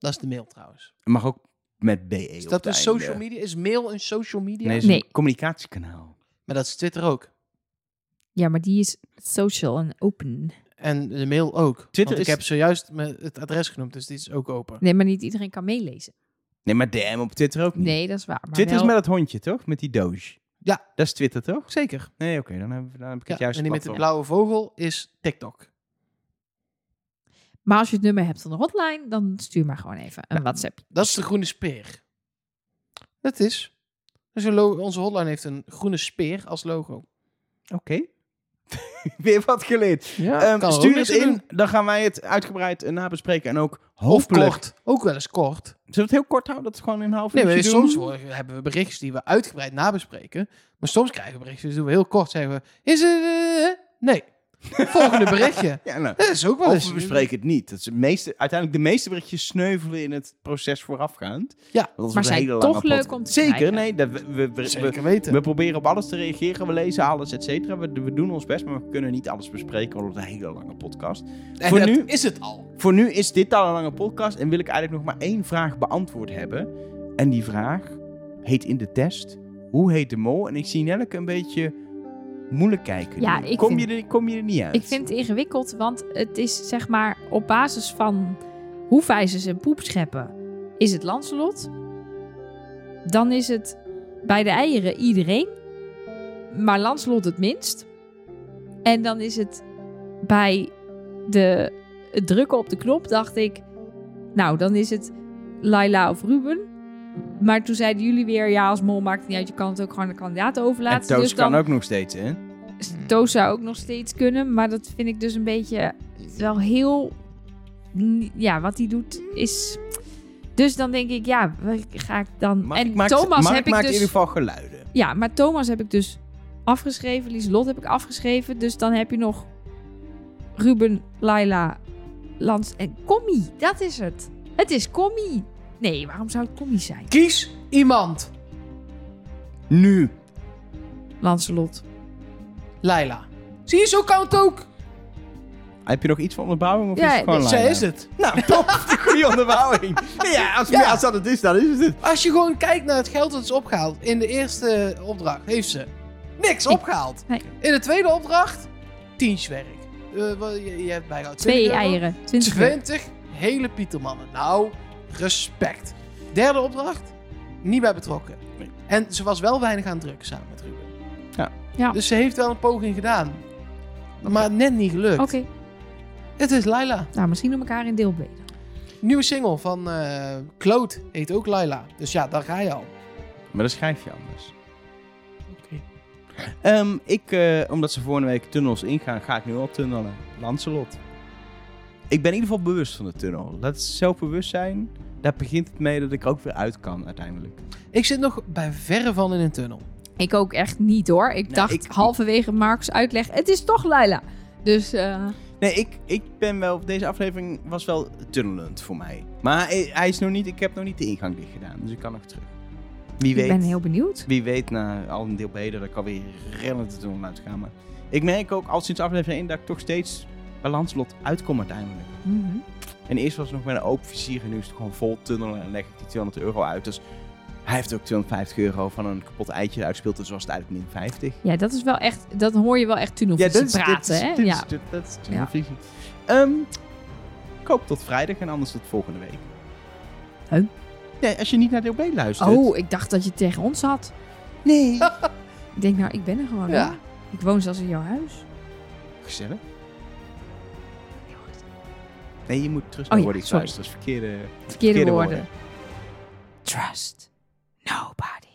Dat is de mail trouwens. Het mag ook met BE Is op dat een einde. social media? Is mail een social media? Nee, is Nee. een communicatiekanaal. Maar dat is Twitter ook. Ja, maar die is social en open. En de mail ook. Twitter Want ik is- heb zojuist het adres genoemd, dus die is ook open. Nee, maar niet iedereen kan meelezen. Nee, maar DM op Twitter ook niet. Nee, dat is waar. Maar Twitter wel- is met het hondje, toch? Met die doge. Ja. Dat is Twitter, toch? Zeker. Nee, oké. dan, heb, dan heb ik Ja, het juist en die met de blauwe vogel is TikTok. Maar als je het nummer hebt van de hotline, dan stuur maar gewoon even een. WhatsApp. Dat is de groene speer. Dat is. Dus onze hotline heeft een groene speer als logo. Oké. Weer wat geleerd. Ja, Ehm, stuur het in, doen. dan gaan wij het uitgebreid eh, nabespreken. En ook kort. Ook wel eens kort. Zullen we het heel kort houden? Dat het gewoon in een half Nee, uurtje maar doen? soms worden- hebben we berichtjes die we uitgebreid nabespreken. Maar soms krijgen we berichtjes, doen we heel kort. Zeggen we, is het... eh, nee. Volgende berichtje. Ja, nou. Dat is ook wel Of eens... we bespreken het niet. Dat is het meeste, uiteindelijk de meeste berichtjes sneuvelen in het proces voorafgaand. Ja, Want dat maar is een zijn hele toch lange leuk podcast. om te Zeker, nee. Dat we, we, we, we, Zeker weten. we proberen op alles te reageren. We lezen alles, et cetera. We, we doen ons best, maar we kunnen niet alles bespreken. Want het is een hele lange podcast. en voor dat nu- is het al. Voor nu is dit al een lange podcast en wil ik eigenlijk nog maar één vraag beantwoord hebben. En die vraag heet in de test, hoe heet de mol? En ik zie Nelleke een beetje moeilijk kijken. Ja, ik kom, vind- je er, kom je er niet uit? Ik vind het ingewikkeld, want het is zeg maar op basis van hoefijzers en poep scheppen is het Lancelot. Dan is het bij de eieren iedereen, maar Lancelot het minst. En dan is het bij de het drukken op de knop, dacht ik, nou dan is het Laila of Ruben. Maar toen zeiden jullie weer, ja als mol maakt het niet uit, je kan het ook gewoon de kandidaat En overlaten. Toos dus dan kan ook nog steeds, hè? Toos zou ook nog steeds kunnen, maar dat vind ik dus een beetje wel heel. Ja, wat hij doet is. Dus dan denk ik, ja, ga ik dan. Mark en maakt, Thomas Mark heb ik maakt dus. in ieder geval geluiden. Ja, maar Thomas heb ik dus afgeschreven. Lieselot heb ik afgeschreven. Dus dan heb je nog Ruben, Laila, Lans en Commie. Dat is het. Het is Commie. Nee, waarom zou het Commie zijn? Kies iemand. Nu. Lancelot. Laila. Zie je, zo kan het ook. Heb je nog iets van onderbouwing? Of Ja, is het gewoon Zij is het. Nou, top. De goede onderbouwing. Ja, als, Ja. als dat het is, dan is het het. Als je gewoon kijkt naar het geld dat is opgehaald. In de eerste opdracht heeft ze niks opgehaald. Nee. In de tweede opdracht, tientjeswerk. Eh, wat- je, je hebt bijgehouden. Twee 20 euro. eieren. 20 20 hele pietermannen. Nou, respect. Derde opdracht, niet bij betrokken. Nee. En ze was wel weinig aan het drukken samen met Ruben. Ja. Ja. Dus ze heeft wel een poging gedaan. Maar net niet gelukt. Oké, Het is Laila. nou misschien doen we elkaar in deel B dan. Nieuwe single van eh Claude heet ook Laila. Dus ja, daar ga je al. Maar dan schrijf je anders. Oké. Ehm, ik, eh, omdat ze volgende week tunnels ingaan, ga ik nu al tunnelen. Lancelot. Ik ben in ieder geval bewust van de tunnel. Dat is zelfbewustzijn. Daar begint het mee dat ik er ook weer uit kan uiteindelijk. Ik zit nog bij verre van in een tunnel. Ik ook echt niet hoor. Ik Nee, dacht ik- halverwege Marcus uitleg, het is toch Laila. Dus eh, Nee, ik, ik ben wel... Deze aflevering was wel tunnelend voor mij. Maar hij, is nog niet... Ik heb nog niet de ingang dicht gedaan. Dus ik kan nog terug. Wie ik weet... ben heel benieuwd. Wie weet, na al een deel beter, dat ik alweer rennend de tunnel uit ga. Maar ik merk ook al sinds aflevering 1 dat ik toch steeds bij Lancelot uitkom uiteindelijk. Mhm. En eerst was het nog met een open vizier en nu is het gewoon vol tunnelen en leg ik die 200 euro uit. Dus hij heeft ook 250 euro van een kapot eitje uitgespeeld, dus was het eigenlijk min 50. Ja, dat is wel echt, dat hoor je wel echt tunnelvisie praten, hè? dit ja. is, dit, dat is tunnelvisie. Ehm, ik hoop tot vrijdag en anders tot volgende week. Huh? Ja, als je niet naar deel B luistert. Oh, ik dacht dat je tegen ons had. nee. Ik denk, nou, ik ben er gewoon. Ja. hoor. Ik woon zelfs in jouw huis. Gezellig. Nee, je moet trust nobody. Oh, ja, sorry. Dus dat is verkeerde, woorden. Trust nobody.